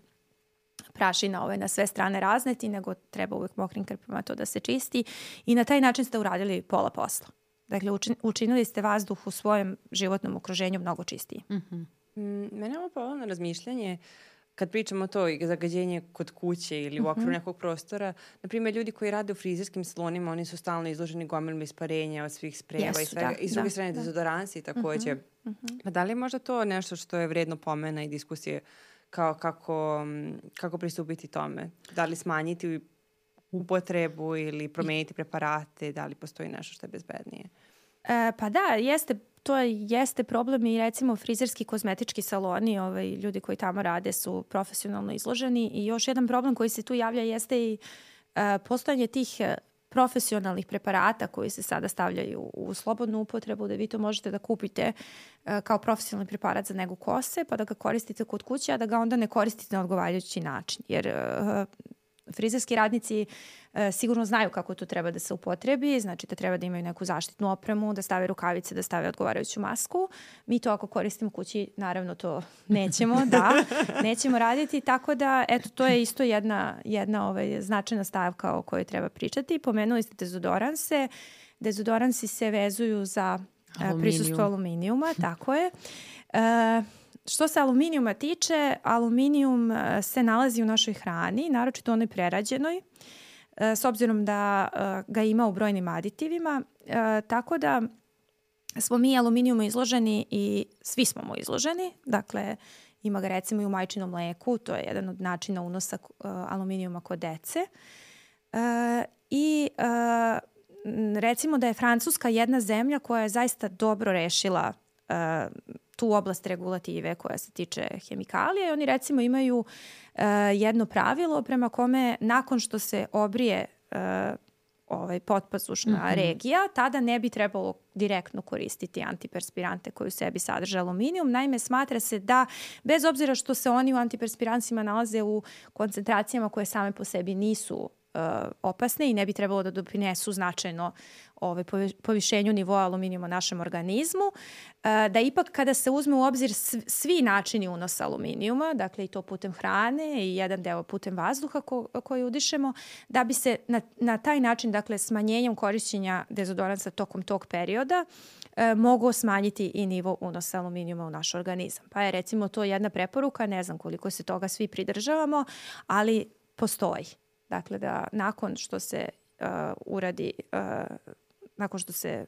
prašina ove na sve strane razneti, nego treba uvek mokrim krpama to da se čisti i na taj način ste uradili pola posla. Dakle, učinili ste vazduh u svojem životnom okruženju mnogo čistiji. Mm -hmm. mm, mene ovo polovno razmišljanje kad pričamo to i zagađenje kod kuće ili u okviru mm -hmm. nekog prostora, na primjer, ljudi koji rade u frizerskim salonima, oni su stalno izloženi gomilima isparenja od svih spreva Jesu, i svega. Da, I s druge da, strane, da. dezodoransi takođe. Mm -hmm. Pa da li je možda to nešto što je vredno pomena i diskusije kao kako, kako pristupiti tome? Da li smanjiti upotrebu ili promeniti preparate, da li postoji nešto što je bezbednije? E, pa da, jeste to jeste problem i recimo frizerski kozmetički saloni, ovaj, ljudi koji tamo rade su profesionalno izloženi i još jedan problem koji se tu javlja jeste i uh, postojanje tih e, profesionalnih preparata koji se sada stavljaju u slobodnu upotrebu, da vi to možete da kupite uh, kao profesionalni preparat za negu kose, pa da ga koristite kod kuće, a da ga onda ne koristite na odgovarajući način. Jer uh, frizerski radnici e, sigurno znaju kako to treba da se upotrebi, znači da treba da imaju neku zaštitnu opremu, da stave rukavice, da stave odgovarajuću masku. Mi to ako koristimo kući, naravno to nećemo, da, nećemo raditi, tako da eto to je isto jedna, jedna ovaj, značajna stavka o kojoj treba pričati. Pomenuli ste dezodoranse, dezodoransi se vezuju za e, prisustvo aluminijuma, tako je. E, Što se aluminijuma tiče, aluminijum e, se nalazi u našoj hrani, naročito onoj prerađenoj, e, s obzirom da e, ga ima u brojnim aditivima, tako da smo mi aluminijumu izloženi i svi smo mu izloženi, dakle ima ga recimo i u majčinom mleku, to je jedan od načina unosa aluminijuma kod dece. I recimo da je Francuska jedna zemlja koja je zaista dobro rešila tu oblast regulative koja se tiče hemikalije i oni recimo imaju uh, jedno pravilo prema kome nakon što se obrije uh, ovaj potpazušna mm -hmm. regija, tada ne bi trebalo direktno koristiti antiperspirante koji u sebi sadrže aluminijum. Naime, smatra se da, bez obzira što se oni u antiperspirancima nalaze u koncentracijama koje same po sebi nisu uh, opasne i ne bi trebalo da doprinesu značajno ovaj, povišenju nivoa aluminijuma u našem organizmu, e, da ipak kada se uzme u obzir svi načini unosa aluminijuma, dakle i to putem hrane i jedan deo putem vazduha ko, koji udišemo, da bi se na, na taj način, dakle smanjenjem korišćenja dezodoransa tokom tog perioda, e, mogu smanjiti i nivo unosa aluminijuma u naš organizam. Pa je recimo to jedna preporuka, ne znam koliko se toga svi pridržavamo, ali postoji. Dakle, da nakon što se uh, uradi uh, nakon što se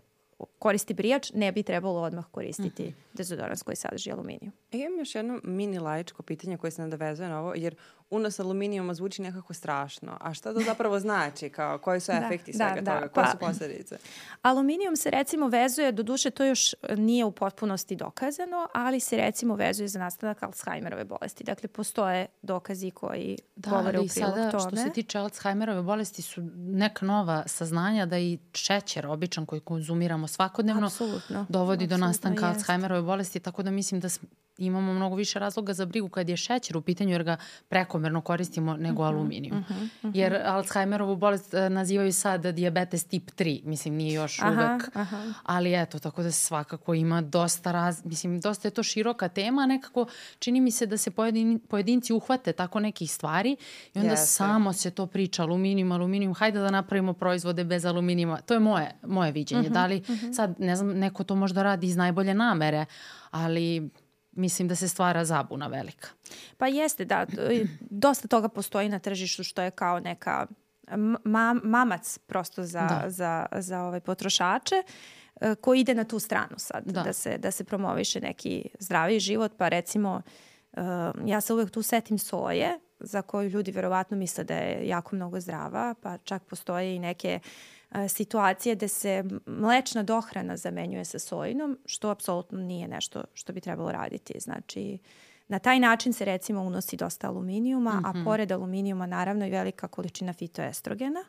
koristi brijač, ne bi trebalo odmah koristiti mm -hmm. dezodorans koji sadrži aluminiju. E, imam još jedno mini laičko pitanje koje se nadovezuje na ovo, jer unos aluminijuma zvuči nekako strašno. A šta to zapravo znači? Kao, koji su da, efekti da, svega da, toga? Koje pa, su posledice? Aluminijum se recimo vezuje, do duše to još nije u potpunosti dokazano, ali se recimo vezuje za nastanak Alzheimerove bolesti. Dakle, postoje dokazi koji da, govore u prilog sada, tome. Što se tiče Alzheimerove bolesti su neka nova saznanja da i šećer običan koji konzumiramo svakodnevno Absolutno. dovodi Absolutno, do nastanka jest. Alzheimerove bolesti, tako da mislim da imamo mnogo više razloga za brigu kad je šećer u pitanju jer ga prekomerno koristimo nego uh mhm, -huh, aluminijum. Uh -huh, uh -huh. Jer Alzheimerovu bolest e, nazivaju sad diabetes tip 3, mislim nije još aha, uvek, aha. ali eto, tako da svakako ima dosta raz, mislim dosta je to široka tema, nekako čini mi se da se pojedin, pojedinci uhvate tako nekih stvari i onda Jeste. samo se to priča aluminijum, aluminijum, hajde da napravimo proizvode bez aluminijuma. To je moje, moje viđenje. Uh -huh, da li uh -huh. sad, ne znam, neko to možda radi iz najbolje namere, ali mislim da se stvara zabuna velika. Pa jeste, da. Dosta toga postoji na tržištu što je kao neka ma, mamac prosto za, da. za, za ove potrošače e, koji ide na tu stranu sad, da, da se, da se promoviše neki zdravi život, pa recimo uh, ja se uvek tu setim soje za koju ljudi verovatno misle da je jako mnogo zdrava, pa čak postoje i neke uh, situacije gde se mlečna dohrana zamenjuje sa sojinom, što apsolutno nije nešto što bi trebalo raditi. Znači, na taj način se recimo unosi dosta aluminijuma, mm -hmm. a mhm. pored aluminijuma naravno i velika količina fitoestrogena.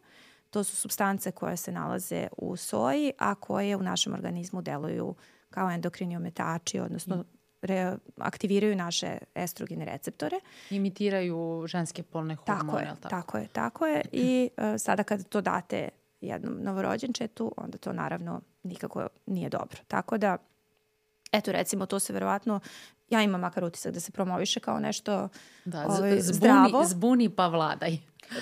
To su substance koje se nalaze u soji, a koje u našem organizmu deluju kao endokrini ometači, odnosno re, aktiviraju naše estrogene receptore. Imitiraju ženske polne hormone. Tako je, tako? tako je, tako je. I uh, sada kada to date jednom novorođenčetu, onda to naravno nikako nije dobro. Tako da, eto recimo to se verovatno ja imam makar utisak da se promoviše kao nešto Da, ovaj, zbuni, zdravo. zbuni pa vladaj.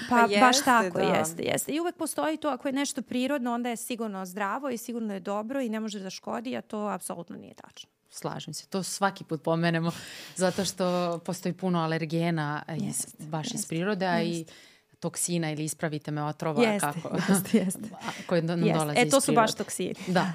Pa, Pa baš jeste, tako, da. jeste, jeste. I uvek postoji to, ako je nešto prirodno, onda je sigurno zdravo i sigurno je dobro i ne može da škodi, a to apsolutno nije tačno. Slažem se. To svaki put pomenemo zato što postoji puno alergena iz, Jeste, baš iz jeste, prirode, a i toksina ili ispravite me otrova Jeste, kako, jeste, jeste. koje nam Jeste. dolaze E, to su baš toksini. Da.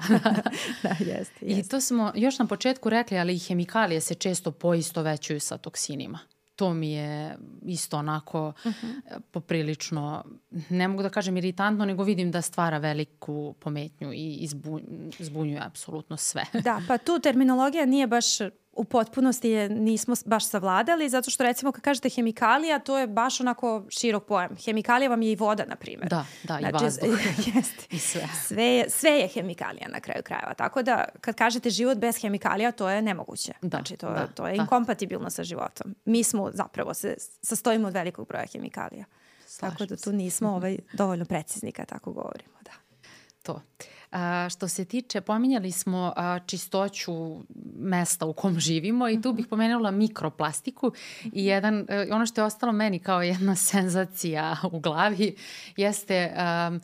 da, jeste, I jeste. to smo još na početku rekli, ali i hemikalije se često poisto većuju sa toksinima. To mi je isto onako Mhm. e, poprilično, ne mogu da kažem iritantno, nego vidim da stvara veliku pometnju i izbu, zbunjuje apsolutno sve. Da, pa tu terminologija nije baš u potpunosti je nismo baš savladali, zato što recimo kad kažete hemikalija, to je baš onako širok pojam. Hemikalija vam je i voda, na primjer. Da, da, i Znači, vazduh. jeste. I sve. Sve je, sve je hemikalija na kraju krajeva. Tako da kad kažete život bez hemikalija, to je nemoguće. Da, znači to, da, to je da. inkompatibilno sa životom. Mi smo zapravo se sastojimo od velikog broja hemikalija. tako Slažem da tu nismo ovaj, dovoljno precizni kad tako govorimo. Da. To. A, što se tiče, pominjali smo a, čistoću mesta u kom živimo i tu bih pomenula mikroplastiku i jedan, e, ono što je ostalo meni kao jedna senzacija u glavi jeste um,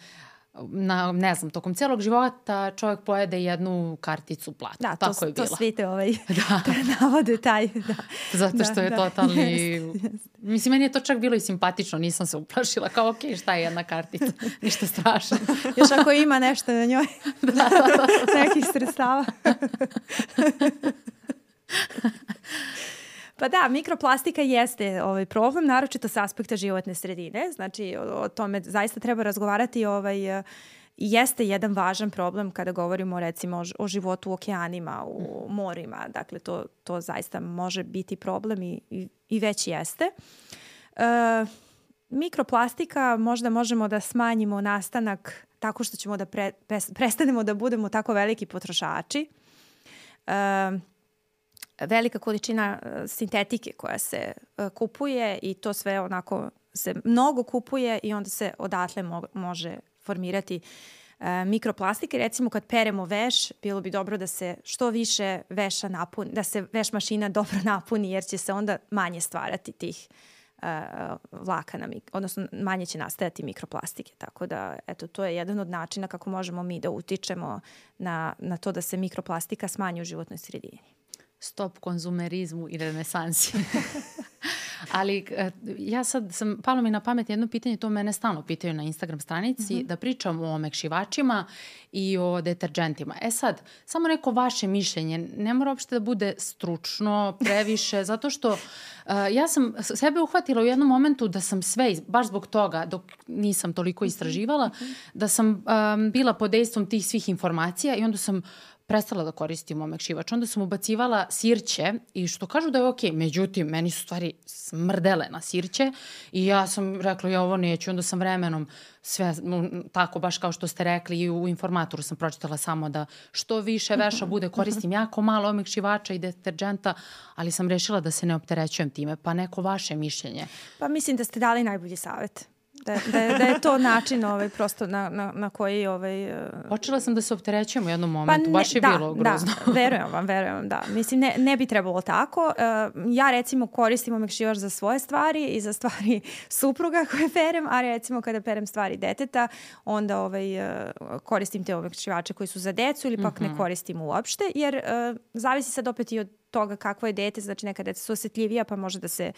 na, ne znam, tokom celog života čovjek pojede jednu karticu plata. Da, to, Tako je to svi te ovaj, da. navode taj. Da. Zato što Da, je da. totalni... Jeste, jeste. Mislim, meni je to čak bilo i simpatično, nisam se uplašila. Kao, ok, šta je jedna kartica? Ništa strašno. Još ako ima nešto na njoj, nekih sredstava. Pa da, mikroplastika jeste ovaj problem, naročito sa aspekta životne sredine. Znači, o, o tome zaista treba razgovarati. Ovaj, jeste jedan važan problem kada govorimo recimo o, životu u okeanima, u morima. Dakle, to, to zaista može biti problem i, i, i već jeste. E, mikroplastika možda možemo da smanjimo nastanak tako što ćemo da pre, pres- prestanemo da budemo tako veliki potrošači. E, velika količina e, sintetike koja se e, kupuje i to sve onako se mnogo kupuje i onda se odatle mo- može formirati e, mikroplastike. Recimo kad peremo veš, bilo bi dobro da se što više veša napuni, da se veš mašina dobro napuni jer će se onda manje stvarati tih vlakana, odnosno manje će nastajati mikroplastike. Tako da, eto, to je jedan od načina kako možemo mi da utičemo na, na to da se mikroplastika smanji u životnoj sredini. Stop konzumerizmu i renesansi. Ali e, ja sad sam, palo mi na pamet jedno pitanje, to mene stalno pitaju na Instagram stranici, da pričam o omekšivačima i o deterđentima. E sad, samo neko vaše mišljenje, ne mora uopšte da bude stručno, previše, zato što uh, ja sam sebe uhvatila u jednom momentu da sam sve, baš zbog toga, dok nisam toliko istraživala, da sam um, bila pod dejstvom tih svih informacija i onda sam prestala da koristim omekšivač. Onda sam ubacivala sirće i što kažu da je okej, međutim, meni su stvari smrdele na sirće i ja sam rekla ja ovo neću. Onda sam vremenom sve tako, baš kao što ste rekli i u informatoru sam pročitala samo da što više veša bude, koristim jako malo omekšivača i deterđenta, ali sam rešila da se ne opterećujem time. Pa neko vaše mišljenje. Pa mislim da ste dali najbolji savjet. Da, da, je, da je to način ovaj, prosto na, na, na koji ovaj, eh, Počela sam da se opterećujem u jednom momentu, baš je da, bilo grozno. Da, verujem vam, verujem vam, da. Mislim, ne, ne bi trebalo tako. E, ja recimo koristim omekšivač za svoje stvari i za stvari supruga koje perem, a recimo kada perem stvari deteta, onda ovaj, e, koristim te omekšivače koji su za decu ili pak Mhm. ne koristim uopšte, jer e, zavisi sad opet i od toga kakvo je dete, znači neka deca su osjetljivija pa može da se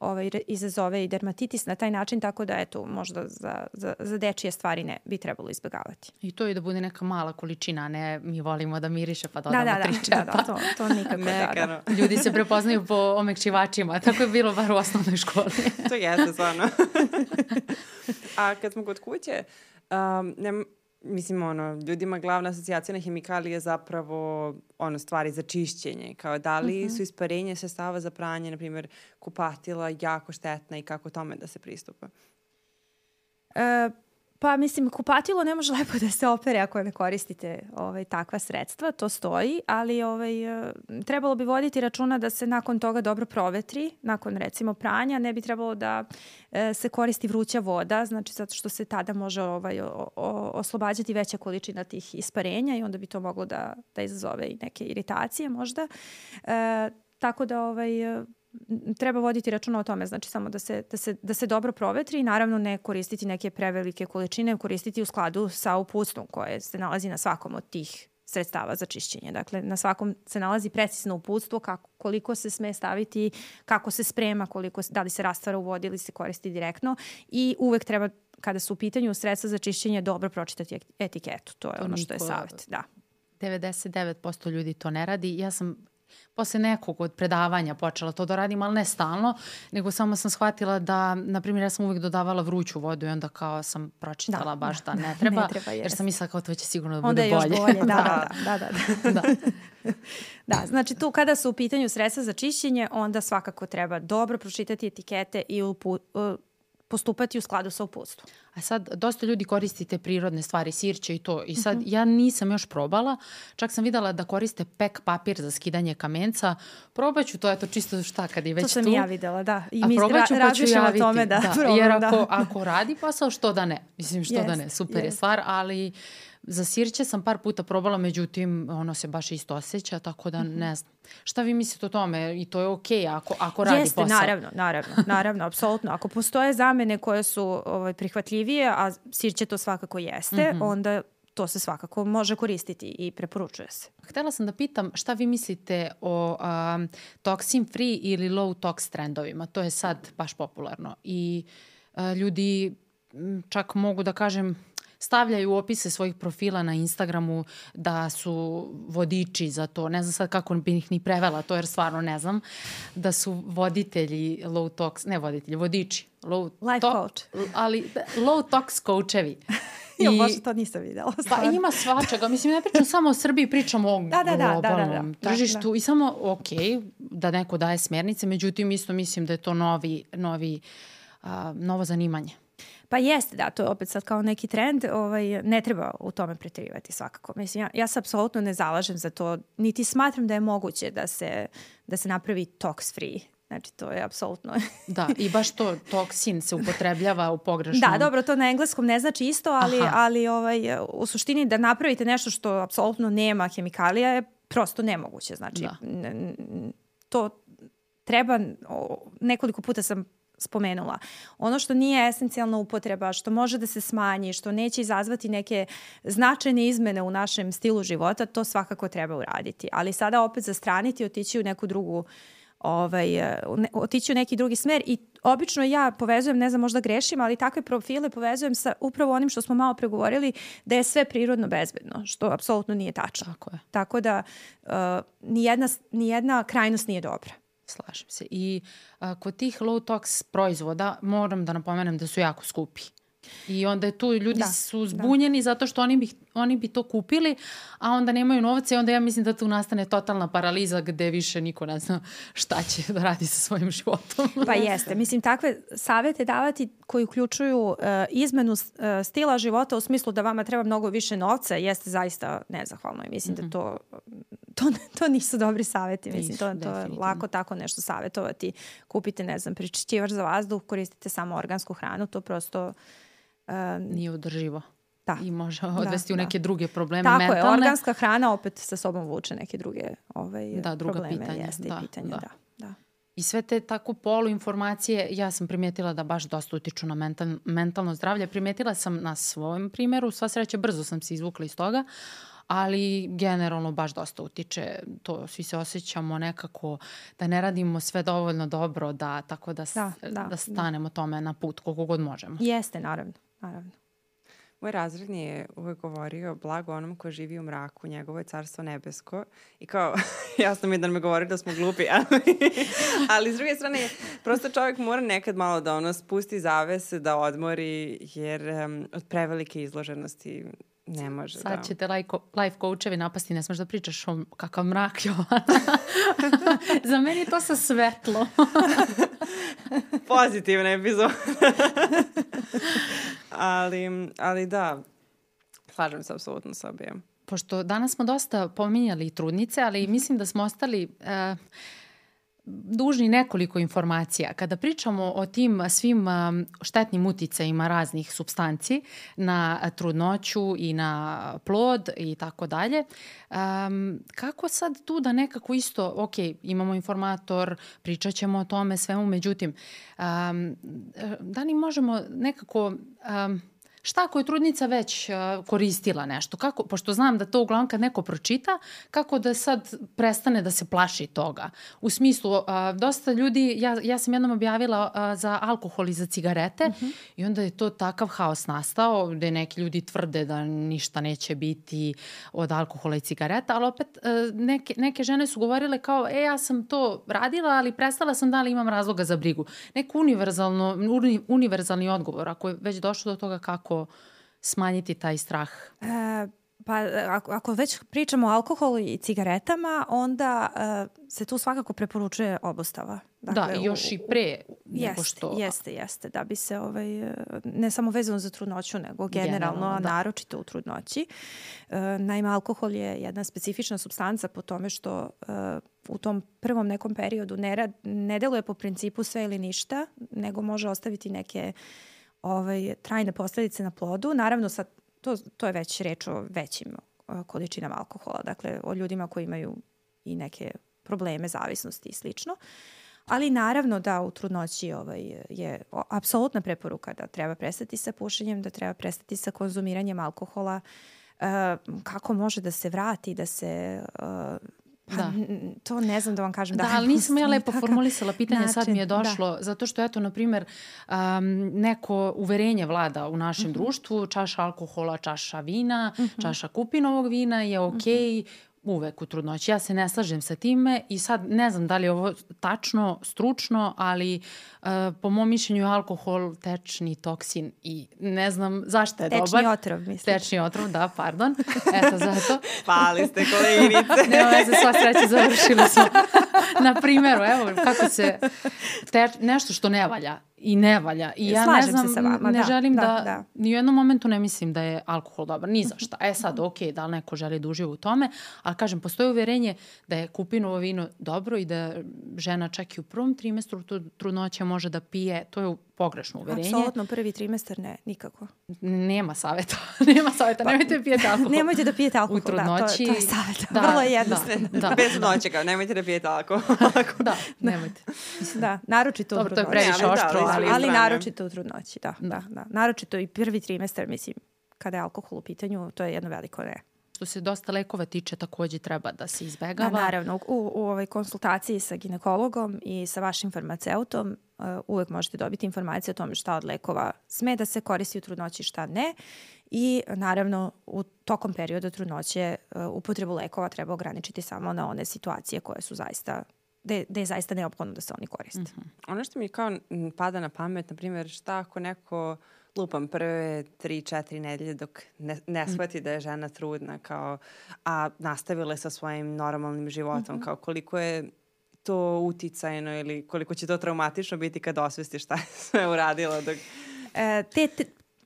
ovaj, izazove i dermatitis na taj način, tako da eto, možda za, za, za dečije stvari ne bi trebalo izbjegavati. I to i da bude neka mala količina, ne mi volimo da miriše pa Da, dodamo da, tri da, čepa. da, da, to, to nikako da, da. Mekano. Ljudi se prepoznaju po omekšivačima, tako je bilo bar u osnovnoj školi. to jeste stvarno. A kad smo kod kuće, um, ne, mislim, ono, ljudima glavna asocijacija na hemikalije je zapravo ono, stvari za čišćenje. Kao da li su isparenje sestava za pranje, na primjer, kupatila jako štetna i kako tome da se pristupa? E, pa mislim, kupatilo ne može lepo da se opere ako ne koristite ovaj, takva sredstva, to stoji, ali ovaj, e, trebalo bi voditi računa da se nakon toga dobro provetri, nakon recimo pranja, ne bi trebalo da e, se koristi vruća voda, znači zato što se tada može ovaj, o, o, oslobađati veća količina tih isparenja i onda bi to moglo da, da izazove i neke iritacije možda. E, tako da ovaj, treba voditi računa o tome, znači samo da se, da se, da se dobro provetri i naravno ne koristiti neke prevelike količine, koristiti u skladu sa uputstvom koje se nalazi na svakom od tih sredstava za čišćenje. Dakle, na svakom se nalazi precizno uputstvo kako, koliko se sme staviti, kako se sprema, koliko, da li se rastvara u vodi ili se koristi direktno i uvek treba kada su u pitanju sredstva za čišćenje dobro pročitati etiketu. To je to ono što je savjet. Da. 99% ljudi to ne radi. Ja sam posle nekog od predavanja počela to da radim, ali ne stalno, nego samo sam shvatila da, na primjer, ja sam uvijek dodavala vruću vodu i onda kao sam pročitala da, baš da, da ne treba, ne treba jer sam mislila kao to će sigurno da bude bolje. Onda je još bolje, da, da, da. da, da. da. da, znači tu kada su u pitanju sredstva za čišćenje, onda svakako treba dobro pročitati etikete i upu, postupati u skladu sa uputstvom. A sad, dosta ljudi koristi te prirodne stvari, sirće i to. I sad, uh mhm. -huh. ja nisam još probala, čak sam videla da koriste pek papir za skidanje kamenca. Probaću to, eto, čisto šta kad je već tu. To sam tu. ja videla, da. I mi probaću, ra pa ću javiti. tome da, da. Probam, Jer ako, da. ako radi posao, što da ne? Mislim, što yes, da ne, super yes. je stvar, ali Za sirće sam par puta probala, međutim, ono se baš isto osjeća, tako da ne znam. Šta vi mislite o tome? I to je okej okay ako, ako radi Jeste, posao. naravno, naravno, naravno, apsolutno. Ako postoje zamene koje su ovaj, prihvatljivije, a sirće to svakako jeste, mm -hmm. onda to se svakako može koristiti i preporučuje se. Htela sam da pitam šta vi mislite o um, toxin free ili low tox trendovima. To je sad baš popularno i uh, ljudi čak mogu da kažem stavljaju opise svojih profila na Instagramu da su vodiči za to. Ne znam sad kako bi ih ni prevela to jer stvarno ne znam. Da su voditelji low tox, ne voditelji, vodiči. Low Life to, coach. Ali low tox coachevi. I, jo, baš to nisam videla. Pa ima svačega. Mislim, ne pričam samo o Srbiji, pričam o da, da, da, globalnom da, da, da, da, tržištu. Da, da. I samo, ok, da neko daje smernice, međutim, isto mislim da je to novi, novi, uh, novo zanimanje. Pa jeste, da, to je opet sad kao neki trend, ovaj, ne treba u tome pretirivati svakako. Mislim, ja, ja se apsolutno ne zalažem za to, niti smatram da je moguće da se, da se napravi tox free Znači, to je apsolutno... da, i baš to, toksin se upotrebljava u pogrešnom... Da, dobro, to na engleskom ne znači isto, ali, Aha. ali ovaj, u suštini da napravite nešto što apsolutno nema hemikalija je prosto nemoguće. Znači, da. to treba, nekoliko puta sam spomenula. Ono što nije esencijalna upotreba, što može da se smanji, što neće izazvati neke značajne izmene u našem stilu života, to svakako treba uraditi. Ali sada opet zastraniti otići u neku drugu ovaj, otići u neki drugi smer i obično ja povezujem, ne znam, možda grešim, ali takve profile povezujem sa upravo onim što smo malo pregovorili, da je sve prirodno bezbedno, što apsolutno nije tačno. Tako je. Tako da uh, nijedna, nijedna krajnost nije dobra. Slažem se. I a, kod tih low tox proizvoda moram da napomenem da su jako skupi. I onda je tu ljudi da, su da. zbunjeni da. zato što oni bi, oni bi to kupili, a onda nemaju novca i onda ja mislim da tu nastane totalna paraliza gde više niko ne zna šta će da radi sa svojim životom. Pa jeste. Mislim, takve savete davati koji uključuju uh, izmenu uh, stila života u smislu da vama treba mnogo više novca jeste zaista nezahvalno i mislim mm -hmm. da to to, to nisu dobri saveti, mislim, to, to je lako tako nešto savetovati. Kupite, ne znam, pričišćivač za vazduh, koristite samo organsku hranu, to prosto... Uh, Nije održivo. Da. I može da, odvesti da, u neke da. druge probleme Tako mentalne. je, organska hrana opet sa sobom vuče neke druge ovaj, da, druga probleme. Pitanja. Jeste da, pitanja, da. da. da. I sve te tako polu informacije, ja sam primetila da baš dosta utiču na mental, mentalno zdravlje. Primetila sam na svojem primjeru, sva sreća brzo sam se izvukla iz toga, ali generalno baš dosta utiče, to svi se osjećamo nekako da ne radimo sve dovoljno dobro, da tako da, da, da, da, da stanemo da. tome na put koliko god možemo. Jeste, naravno, naravno. Moj razredni je uvek govorio blago onom ko živi u mraku, njegovo je carstvo nebesko. I kao, jasno mi je da me govori da smo glupi, ali, ali s druge strane, prosto čovjek mora nekad malo da ono spusti zavese, da odmori, jer um, od prevelike izloženosti Ne može, Sad da. će te life coachevi napasti, ne smeš da pričaš o kakav mrak Jovana. Za meni je to sa svetlo. Pozitivna epizoda. Ali, ali da, slažem se apsolutno s obijem. Pošto danas smo dosta pominjali trudnice, ali mislim da smo ostali... Uh, dužni nekoliko informacija. Kada pričamo o tim svim štetnim uticajima raznih substanci na trudnoću i na plod i tako dalje, kako sad tu da nekako isto, ok, imamo informator, pričat ćemo o tome svemu, međutim, um, da li možemo nekako um, šta ako je trudnica već uh, koristila nešto? Kako, pošto znam da to uglavnom kad neko pročita, kako da sad prestane da se plaši toga? U smislu, uh, dosta ljudi, ja, ja sam jednom objavila uh, za alkohol i za cigarete uh mhm. -huh. i onda je to takav haos nastao gde neki ljudi tvrde da ništa neće biti od alkohola i cigareta, ali opet uh, neke, neke žene su govorile kao, e, ja sam to radila, ali prestala sam da li imam razloga za brigu. Neko univerzalno, uni, univerzalni odgovor, ako je već došlo do toga kako smanjiti taj strah? E, pa ako, ako već pričamo o alkoholu i cigaretama, onda uh, se tu svakako preporučuje obostava. Dakle, da, još u, i pre nego što... Jeste, jeste, da bi se ovaj, ne samo vezano za trudnoću, nego generalno, generalno da. naročito u trudnoći. Uh, naime, alkohol je jedna specifična substanca po tome što uh, u tom prvom nekom periodu ne, rad, ne deluje po principu sve ili ništa, nego može ostaviti neke uh, ovaj, trajne posledice na plodu. Naravno, sad, to, to je već reč o većim količinama alkohola, dakle o ljudima koji imaju i neke probleme, zavisnosti i slično. Ali naravno da u trudnoći ovaj, je apsolutna preporuka da treba prestati sa pušenjem, da treba prestati sa konzumiranjem alkohola, uh, kako može da se vrati, da se uh, Pa, da. to ne znam da vam kažem. Da, da ali nisam ja lepo formulisala pitanje, način, sad mi je da. došlo, da. zato što eto, na primer, um, neko uverenje vlada u našem mm -hmm. društvu, čaša alkohola, čaša vina, mm -hmm. čaša kupinovog vina je okej, okay, mm -hmm uvek u trudnoći. Ja se ne slažem sa time i sad ne znam da li je ovo tačno, stručno, ali uh, po mom mišljenju je alkohol tečni toksin i ne znam zašto je tečni dobar. Tečni otrov, mislim. Tečni otrov, da, pardon. Eto, zato. Pali ste koleginice. Nema veze, sva sreća, završili smo. Na primjeru, evo, kako se teč, nešto što ne valja i ne valja. I ja Slažem ne znam, se sa vama, ne da, želim da, da, da, ni u jednom momentu ne mislim da je alkohol dobar, ni za šta. E sad, ok, da li neko želi da uživa u tome, ali kažem, postoji uverenje da je kupinovo vino dobro i da žena čak i u prvom trimestru trudnoće može da pije, to je pogrešno uverenje. Apsolutno, prvi trimestar ne, nikako. Nema saveta, nema saveta, pa, nemojte da pijete alkohol. Nemojte da pijete alkohol, u trudnoći, da, to, to je savjet. Da, Vrlo je jednostavno. Da, da. Bez noće kao, nemojte da pijete alkohol. da, nemojte. Da, naročito Dobro, u trudnoći. to je previše oštro, ali, ali, ali naročito u trudnoći, da, da, da. Naročito i prvi trimestar, mislim, kada je alkohol u pitanju, to je jedno veliko ne. Što se dosta lekova tiče, takođe treba da se izbegava. Da, naravno, u, u ovoj konsultaciji sa ginekologom i sa vašim farmaceutom uh, uvek možete dobiti informacije o tome šta od lekova sme da se koristi u trudnoći, šta ne. I naravno, u tokom perioda trudnoće uh, upotrebu lekova treba ograničiti samo na one situacije koje su zaista gde je zaista neophodno da se oni koriste. Mm -hmm. Ono što mi kao pada na pamet, na primjer, šta ako neko lupam prve tri, četiri nedelje dok ne, ne mm. shvati da je žena trudna, kao, a nastavila je sa svojim normalnim životom, mm -hmm. kao koliko je to uticajno ili koliko će to traumatično biti kad osvesti šta je sve uradila dok... E, te,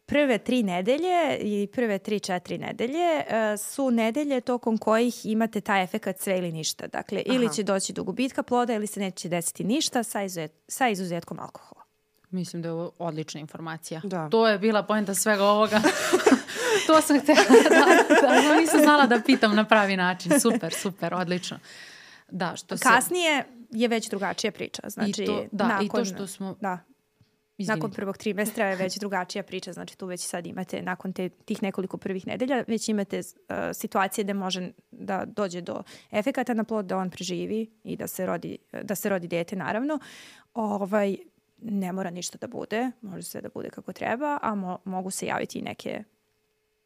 prve tri nedelje i prve tri, četiri nedelje uh, su nedelje tokom kojih imate taj efekat sve ili ništa. Dakle, Aha. ili će doći do gubitka ploda ili se neće desiti ništa sa, izuzet, sa izuzetkom alkohola. Mislim da je ovo odlična informacija. Da. To je bila pojenta svega ovoga. to sam htjela da, da, da, nisam znala da pitam na pravi način. Super, super, odlično. Da, što se... Kasnije je već drugačija priča. Znači, I to, da, nakon, i to što smo... Da, Izvini. Nakon prvog trimestra je već drugačija priča, znači tu već sad imate, nakon te, tih nekoliko prvih nedelja, već imate uh, situacije gde može da dođe do efekata na plod, da on preživi i da se rodi, da se rodi dete naravno. Ovaj, ne mora ništa da bude, može sve da bude kako treba, a mo, mogu se javiti i neke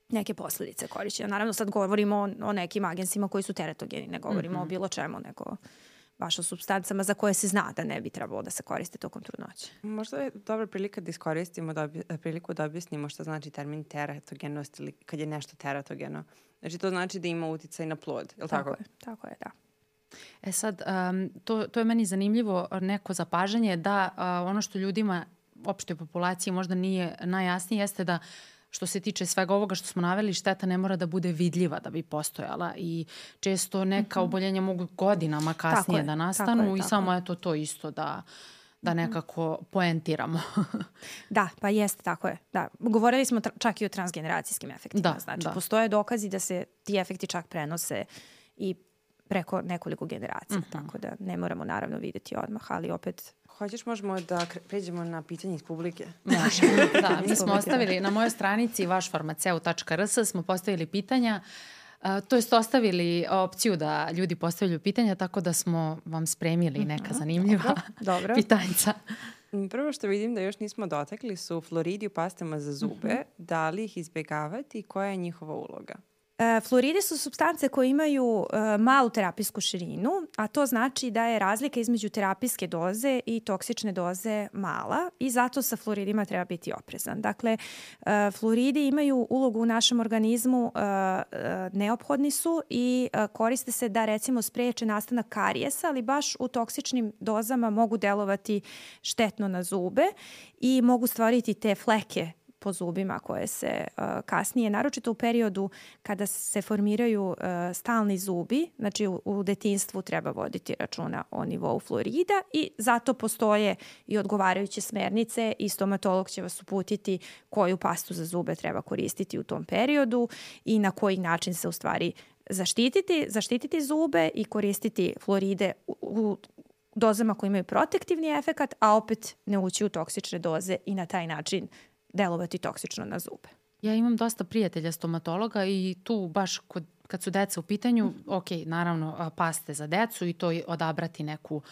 neke posledice korišćenja. Naravno sad govorimo o, o nekim agensima koji su teratogeni, ne govorimo mm -hmm. o bilo čemu, nego baš o substancama za koje se zna da ne bi trebalo da se koriste tokom trudnoće. Možda je dobra prilika da iskoristimo da obje, priliku da objasnimo šta znači termin teratogenost ili kad je nešto teratogeno. Znači to znači da ima uticaj na plod, je li tako? Tako je, tako je, da. E sad, um, to, to je meni zanimljivo neko zapažanje da uh, ono što ljudima, opštoj populaciji možda nije najjasnije jeste da što se tiče svega ovoga što smo naveli, šteta ne mora da bude vidljiva da bi postojala i često neka mhm. oboljenja mogu godinama kasnije da nastanu je, i samo je to to isto da da mhm. nekako poentiramo. da, pa jeste, tako je. Da. Govorili smo čak i o transgeneracijskim efektima. Da, znači, da. postoje dokazi da se ti efekti čak prenose i preko nekoliko generacija. Mm -hmm. Tako da ne moramo naravno videti odmah, ali opet Hoćeš možemo da pređemo na pitanje iz publike? Možemo, da. Mi smo ostavili na mojoj stranici vašfarmaceu.rs smo postavili pitanja Uh, to jest ostavili opciju da ljudi postavljaju pitanja, tako da smo vam spremili neka mhm, zanimljiva dobro, dobro. pitanjca. Prvo što vidim da još nismo dotakli su fluoridi u pastama za zube. Mm -hmm. Da li ih izbjegavati i koja je njihova uloga? E, fluoridi su substance koje imaju e, malu terapijsku širinu, a to znači da je razlika između terapijske doze i toksične doze mala i zato sa fluoridima treba biti oprezan. Dakle, e, fluoridi imaju ulogu u našem organizmu, neophodni su i koriste se da recimo spreče nastanak karijesa, ali baš u toksičnim dozama mogu delovati štetno na zube i mogu stvoriti te fleke po zubima koje se uh, kasnije, naročito u periodu kada se formiraju uh, stalni zubi, znači u, u detinstvu treba voditi računa o nivou fluorida i zato postoje i odgovarajuće smernice i stomatolog će vas uputiti koju pastu za zube treba koristiti u tom periodu i na koji način se u stvari zaštititi, zaštititi zube i koristiti fluoride u, u dozama koje imaju protektivni efekat, a opet ne ući u toksične doze i na taj način delovati toksično na zube. Ja imam dosta prijatelja stomatologa i tu baš kod, kad su deca u pitanju, ok, naravno paste za decu i to odabrati neku uh,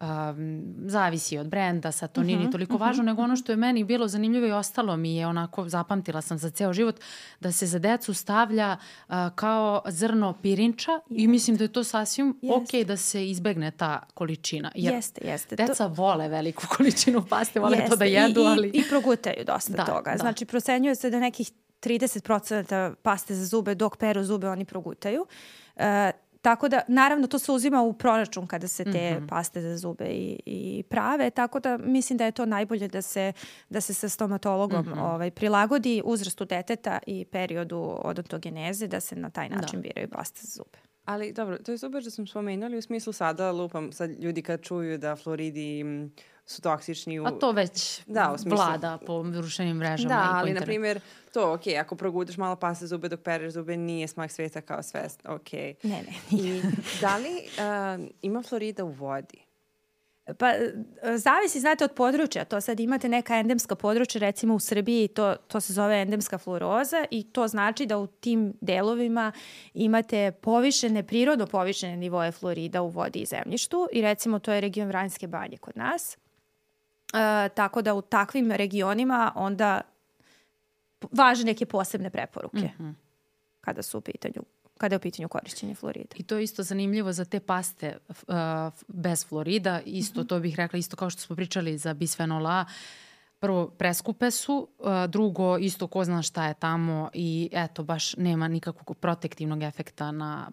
um, zavisi od brenda, sad to nije uh -huh, ni mhm, toliko uh mhm. -huh. važno, nego ono što je meni bilo zanimljivo i ostalo mi je onako, zapamtila sam za ceo život, da se za decu stavlja uh, kao zrno pirinča yes. i mislim da je to sasvim yes. ok da se izbegne ta količina. Jer jeste, jeste. Deca to... vole veliku količinu paste, vole jeste. to da jedu, I, ali... I, i progutaju dosta da, toga. Da. Znači, procenjuje se da nekih 30% paste za zube dok peru zube oni progutaju. Uh, Tako da, naravno, to se uzima u proračun kada se te mm -hmm. paste za zube i, i prave, tako da mislim da je to najbolje da se, da se sa stomatologom mm -hmm. ovaj, prilagodi uzrastu deteta i periodu odontogeneze, da se na taj da. način da. biraju paste za zube. Ali dobro, to je super što smo spomenuli u smislu sada lupam, sad ljudi kad čuju da fluoridi su toksični. U... A to već da, u smislu... vlada po društvenim mrežama da, i po ali na primjer to, ok, ako progutaš malo pasta zube dok pereš zube, nije smak sveta kao svest, ok. Ne, ne. I da li uh, ima florida u vodi? Pa, zavisi, znate, od područja. To sad imate neka endemska područja, recimo u Srbiji, to, to se zove endemska fluoroza i to znači da u tim delovima imate povišene, prirodno povišene nivoje fluorida u vodi i zemljištu i recimo to je region Vranjske banje kod nas. E, tako da u takvim regionima onda važe neke posebne preporuke mm -hmm. kada su u pitanju kada je u pitanju korišćenje fluorida. I to je isto zanimljivo za te paste uh, bez fluorida, isto mm -hmm. to bih rekla, isto kao što smo pričali za bisfenol A, prvo preskupe su, drugo isto ko zna šta je tamo i eto baš nema nikakvog protektivnog efekta na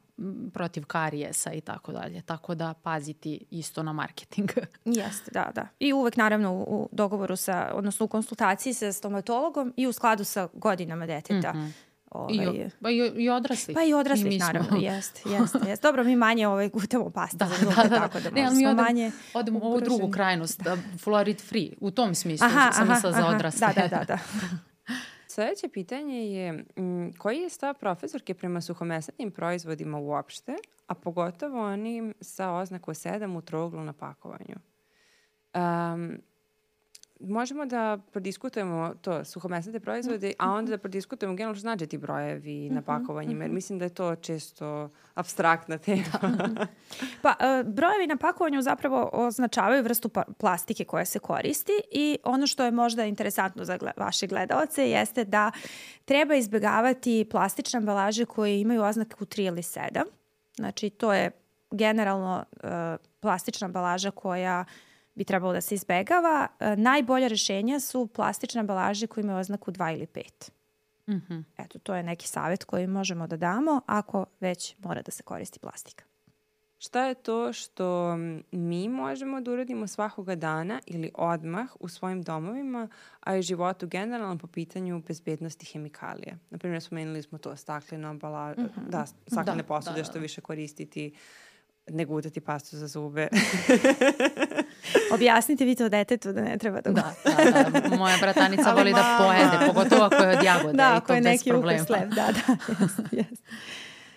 protiv karijesa i tako dalje. Tako da paziti isto na marketing. Jeste, da, da. I uvek naravno u dogovoru sa, odnosno u konsultaciji sa stomatologom i u skladu sa godinama deteta. Mm -hmm Ovaj, I, pa i, i odrasli. Pa i odrasli, I naravno, jeste, jeste, jeste. Dobro, mi manje ovaj, gutamo pasta da, za zube, da, da, tako da ne, mi odem, manje odemo u ovu drugu krajnost, da, fluorid free, u tom smislu aha, sam aha, mislila za odrasle. Da, da, da. da. Sledeće pitanje je m, koji je stav profesorke prema suhomesnatim proizvodima uopšte, a pogotovo onim sa oznaku 7 u troglu na pakovanju? Um, možemo da prodiskutujemo to, suhomesnate proizvode, a onda da prodiskutujemo generalno što znači ti brojevi na mhm, pakovanjima, jer mhm. mislim da je to često abstraktna tema. Da. pa, uh, brojevi na pakovanju zapravo označavaju vrstu pa plastike koja se koristi i ono što je možda interesantno za vaše gledalce jeste da treba izbjegavati plastične ambalaže koje imaju oznaku 3 ili 7. Znači, to je generalno uh, plastična ambalaža koja uh, bi trebalo da se izbegava. E, najbolja rešenja su plastične ambalaže koje imaju oznaku 2 ili 5. Mm -hmm. Eto, to je neki savet koji možemo da damo ako već mora da se koristi plastika. Šta je to što mi možemo da uradimo svakoga dana ili odmah u svojim domovima, a i životu generalno po pitanju bezbednosti hemikalije? Naprimjer, spomenuli smo to stakleno ambala, mm -hmm. da, staklene da, posude da, da. što više koristiti, ne gutati pastu za zube. Objasnite vi to detetu da ne treba da... Da, da, da. Moja bratanica voli da pojede, pogotovo ako je od jagode da, ako je neki da, da, jest, jest.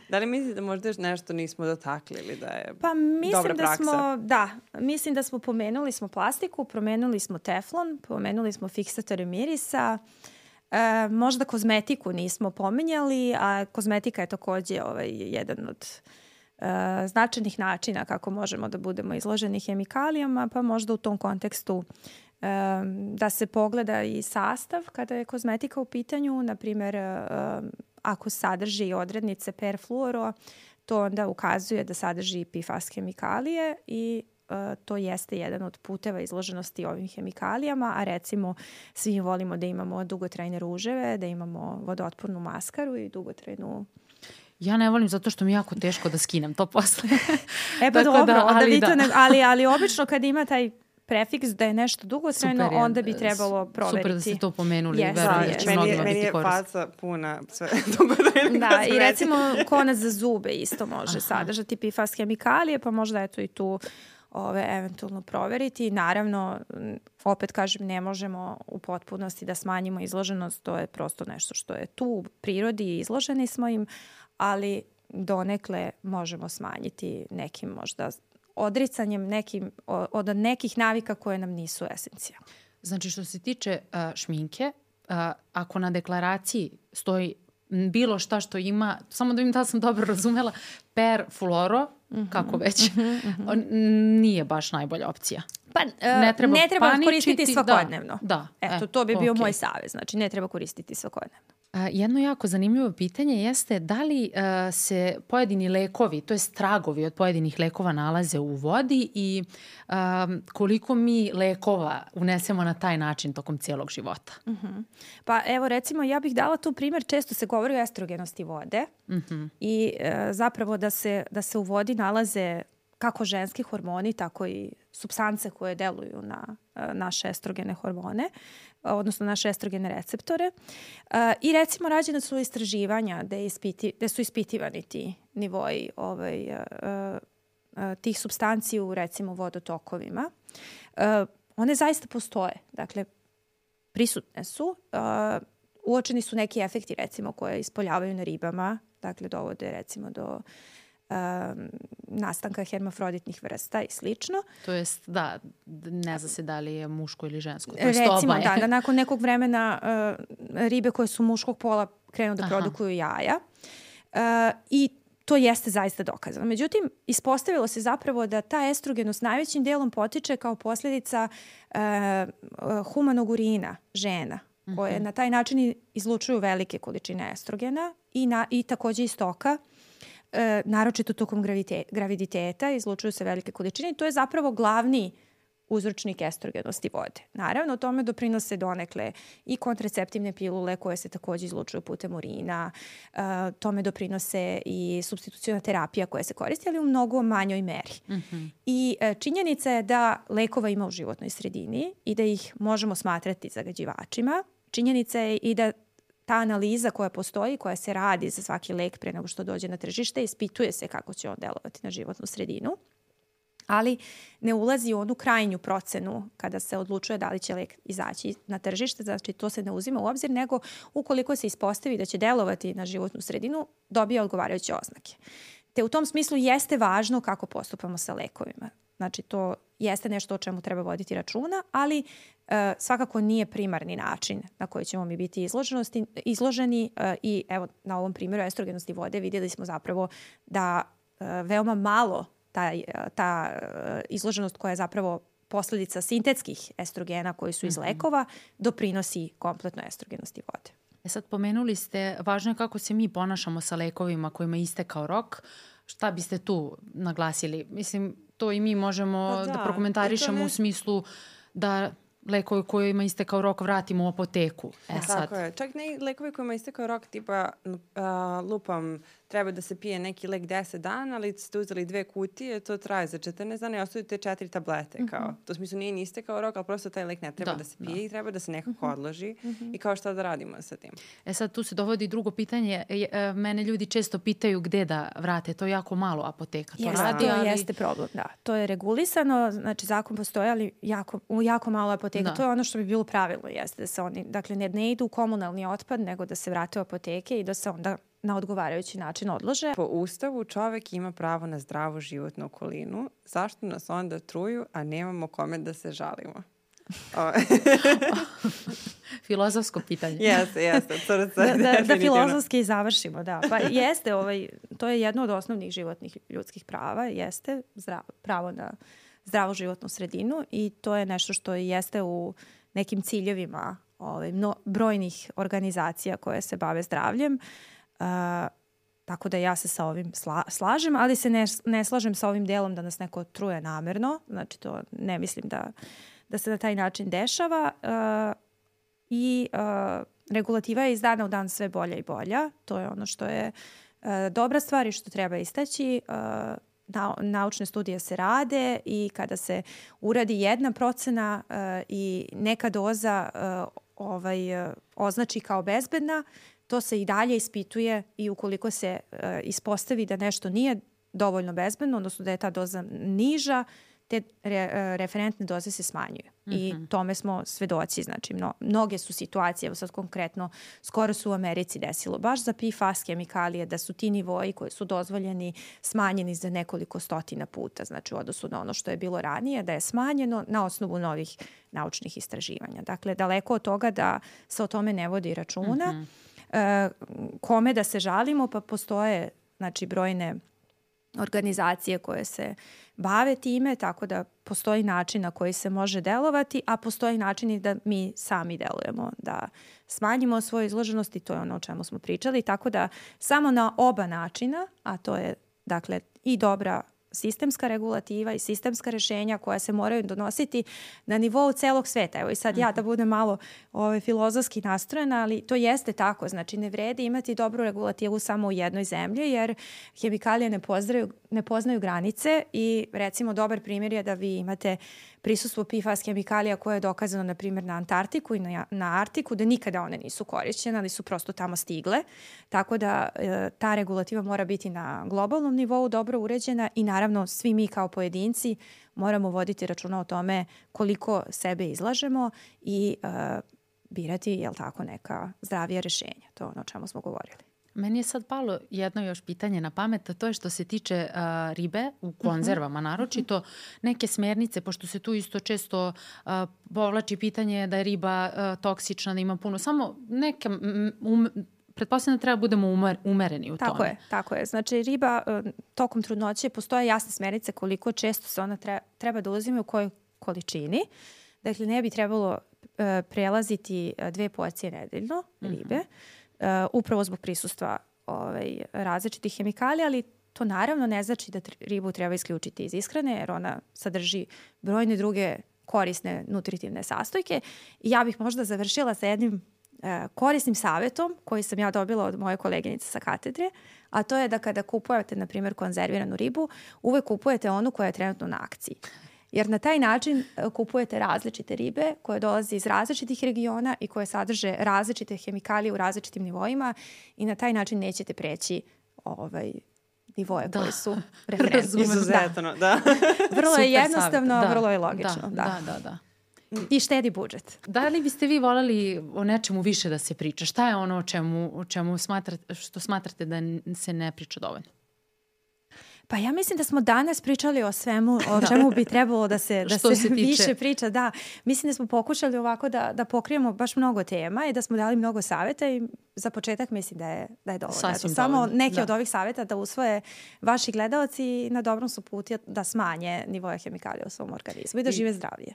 Da li mislite da možda još nešto nismo dotakli ili da je pa, mislim dobra da praksa? Smo, da, mislim da smo pomenuli smo plastiku, promenuli smo teflon, pomenuli smo fiksatore mirisa, e, možda kozmetiku nismo pomenjali, a kozmetika je takođe ovaj, jedan od e, značajnih načina kako možemo da budemo izloženi hemikalijama, pa možda u tom kontekstu e, da se pogleda i sastav kada je kozmetika u pitanju, na primer e, ako sadrži odrednice perfluoro, to onda ukazuje da sadrži PFAS hemikalije i uh, to jeste jedan od puteva izloženosti ovim hemikalijama, a recimo svi volimo da imamo dugotrajne ruževe, da imamo vodootpornu maskaru i dugotrajnu Ja ne volim zato što mi je jako teško da skinem to posle. e pa dobro, da, ali, vi to da. ne, ali, ali obično kad ima taj prefiks da je nešto dugotrajno, onda bi trebalo proveriti. Super da ste to pomenuli. Yes, verujem, da, yes. Meni je, meni je faca puna sve Da, i recimo konac za zube isto može Aha. sadržati PFAS hemikalije, pa možda eto i tu ove, eventualno proveriti. Naravno, opet kažem, ne možemo u potpunosti da smanjimo izloženost, to je prosto nešto što je tu u prirodi i izloženi smo im, ali donekle možemo smanjiti nekim možda odricanjem nekim, od nekih navika koje nam nisu esencijalne. Znači što se tiče uh, šminke, uh, ako na deklaraciji stoji bilo šta što ima, samo da vidim da sam dobro razumela, per fluoro, mm -hmm. kako već, mm -hmm. nije baš najbolja opcija. Pa, uh, ne treba, ne treba koristiti svakodnevno. Da, da. Eto, to bi bio okay. moj savez. Znači, ne treba koristiti svakodnevno. Jedno jako zanimljivo pitanje jeste da li uh, se pojedini lekovi, to je tragovi od pojedinih lekova nalaze u vodi i uh, koliko mi lekova unesemo na taj način tokom cijelog života. Uh mhm. -huh. Pa evo recimo ja bih dala tu primer, često se govori o estrogenosti vode uh mhm. -huh. i uh, zapravo da se, da se u vodi nalaze kako ženski hormoni, tako i substance koje deluju na naše estrogene hormone, odnosno naše estrogene receptore. I recimo rađene su istraživanja gde, ispiti, gde su ispitivani ti nivoji ovaj, tih substanci u recimo vodotokovima. One zaista postoje. Dakle, prisutne su. Uočeni su neki efekti recimo koje ispoljavaju na ribama, dakle dovode recimo do uh, um, nastanka hermafroditnih vrsta i slično. To jest, da, ne zna se da li je muško ili žensko. To jest Recimo, oba da, da nakon nekog vremena uh, ribe koje su muškog pola krenu da Aha. produkuju jaja. Uh, I to jeste zaista dokazano. Međutim, ispostavilo se zapravo da ta estrogenost najvećim delom potiče kao posljedica uh, humanog urina žena koje uh mhm. na taj način izlučuju velike količine estrogena i, na, i takođe iz stoka e, naročito tokom graviditeta, izlučuju se velike količine i to je zapravo glavni uzročnik estrogenosti vode. Naravno, tome doprinose donekle i kontraceptivne pilule koje se takođe izlučuju putem urina, uh, tome doprinose i substitucijona terapija koja se koristi, ali u mnogo manjoj meri. Mm -hmm. I uh, činjenica je da lekova ima u životnoj sredini i da ih možemo smatrati zagađivačima. Činjenica je i da ta analiza koja postoji, koja se radi za svaki lek pre nego što dođe na tržište, ispituje se kako će on delovati na životnu sredinu ali ne ulazi u onu krajnju procenu kada se odlučuje da li će lek izaći na tržište, znači to se ne uzima u obzir, nego ukoliko se ispostavi da će delovati na životnu sredinu, dobije odgovarajuće oznake. Te u tom smislu jeste važno kako postupamo sa lekovima. Znači to jeste nešto o čemu treba voditi računa, ali e, svakako nije primarni način na koji ćemo mi biti izloženosti, izloženi e, i evo na ovom primjeru estrogenosti vode vidjeli smo zapravo da e, veoma malo ta, ta izloženost koja je zapravo posledica sintetskih estrogena koji su iz mhm. lekova doprinosi kompletno estrogenosti vode. E sad pomenuli ste, važno je kako se mi ponašamo sa lekovima kojima istekao rok. Šta biste tu naglasili? Mislim, to i mi možemo pa da, da prokomentarišemo ne... u smislu da lekovi kojima istekao rok vratimo u apoteku. E, sad. Tako je. Čak ne lekovi kojima istekao rok tipa uh, lupam treba da se pije neki lek 10 dana, ali ste uzeli dve kutije, to traje za 14 dana i ostavite četiri tablete. Mm -hmm. kao. To smislu nije niste kao rok, ali prosto taj lek ne treba da, da se pije da. i treba da se nekako mm -hmm. odloži mm -hmm. i kao šta da radimo sa tim. E sad tu se dovodi drugo pitanje. E, mene ljudi često pitaju gde da vrate. To je jako malo apoteka. To jeste, radi, ali... jeste problem, da. To je regulisano, znači zakon postoji, ali jako, u jako malo apoteka. Da. To je ono što bi bilo pravilno, jeste da se oni, dakle ne, ne idu u komunalni otpad, nego da se vrate u apoteke i da se onda na odgovarajući način odlože. Po ustavu čovek ima pravo na zdravu životnu okolinu. Zašto nas onda truju, a nemamo kome da se žalimo? Filozofsko pitanje. Jeste, jeste. Da, da, da filozofski završimo, da. Pa jeste, ovaj, to je jedno od osnovnih životnih ljudskih prava, jeste zdrav, pravo na zdravu životnu sredinu i to je nešto što jeste u nekim ciljevima ovaj, no, brojnih organizacija koje se bave zdravljem. Uh, tako da ja se sa ovim sla, slažem, ali se ne, ne slažem sa ovim delom da nas neko truje namerno. Znači to ne mislim da, da se na taj način dešava. Uh, I uh, regulativa je iz dana u dan sve bolja i bolja. To je ono što je uh, dobra stvar i što treba istaći. Uh, na, naučne studije se rade i kada se uradi jedna procena uh, i neka doza uh, ovaj, uh, označi kao bezbedna, to se i dalje ispituje i ukoliko se uh, ispostavi da nešto nije dovoljno bezbedno, odnosno da je ta doza niža, te re, e, referentne doze se smanjuju. Mm -hmm. I mhm. tome smo svedoci. Znači, mno, mnoge su situacije, evo sad konkretno, skoro su u Americi desilo, baš za PFAS kemikalije, da su ti nivoji koji su dozvoljeni smanjeni za nekoliko stotina puta, znači u odnosu na ono što je bilo ranije, da je smanjeno na osnovu novih naučnih istraživanja. Dakle, daleko od toga da se o tome ne vodi računa. Mm -hmm. E, kome da se žalimo, pa postoje znači, brojne organizacije koje se bave time, tako da postoji način na koji se može delovati, a postoji način i da mi sami delujemo, da smanjimo svoju izloženost i to je ono o čemu smo pričali, tako da samo na oba načina, a to je dakle i dobra sistemska regulativa i sistemska rešenja koja se moraju donositi na nivou celog sveta. Evo i sad ja da mhm. budem malo ovaj, filozofski nastrojena, ali to jeste tako. Znači ne vredi imati dobru regulativu samo u jednoj zemlji jer hemikalije ne, pozdravaju, ne poznaju granice i recimo dobar primjer je da vi imate prisustvo PFAS hemikalija koje je dokazano, na primjer, na Antarktiku i na, na Artiku, da nikada one nisu korišćene, ali su prosto tamo stigle. Tako da e, ta regulativa mora biti na globalnom nivou dobro uređena i naravno svi mi kao pojedinci moramo voditi računa o tome koliko sebe izlažemo i e, birati, jel tako, neka zdravija rešenja. To je ono o čemu smo govorili. Meni je sad palo jedno još pitanje na pamet, a to je što se tiče uh, ribe u mhm. konzervama, naročito neke smernice, pošto se tu isto često uh, povlači pitanje da je riba uh, toksična, da ima puno, samo neke um, pretpostavljam da treba budemo umer, umereni u tako tome. Tako je, tako je. Znači riba tokom trudnoće postoje jasne smernice koliko često se ona treba, treba da uzime u kojoj količini. Dakle, ne bi trebalo prelaziti dve porcije nedeljno ribe. Mm -hmm uh, upravo zbog prisustva ovaj, različitih hemikalija, ali to naravno ne znači da ribu treba isključiti iz ishrane, jer ona sadrži brojne druge korisne nutritivne sastojke. I ja bih možda završila sa jednim uh, korisnim savetom koji sam ja dobila od moje koleginice sa katedre, a to je da kada kupujete, na primjer, konzerviranu ribu, uvek kupujete onu koja je trenutno na akciji jer na taj način e, kupujete različite ribe koje dolaze iz različitih regiona i koje sadrže različite hemikalije u različitim nivoima i na taj način nećete preći ovaj, nivoje da. koje su referentni. Izuzetno, da. da. vrlo Super je jednostavno, da. vrlo je logično. Da, da, da. da. da. I štedi budžet. Da li biste vi volali o nečemu više da se priča? Šta je ono o čemu, o čemu smatrate, što smatrate da se ne priča dovoljno? Pa ja mislim da smo danas pričali o svemu, o da. čemu bi trebalo da se, da se, se više priča. Da, mislim da smo pokušali ovako da, da pokrijemo baš mnogo tema i da smo dali mnogo saveta i za početak mislim da je, da je dovoljno. Sasvim Samo dovoljno. neki da. od ovih saveta da usvoje vaši gledalci i na dobrom su puti da smanje nivoje hemikalija u svom organizmu i da I, žive zdravije.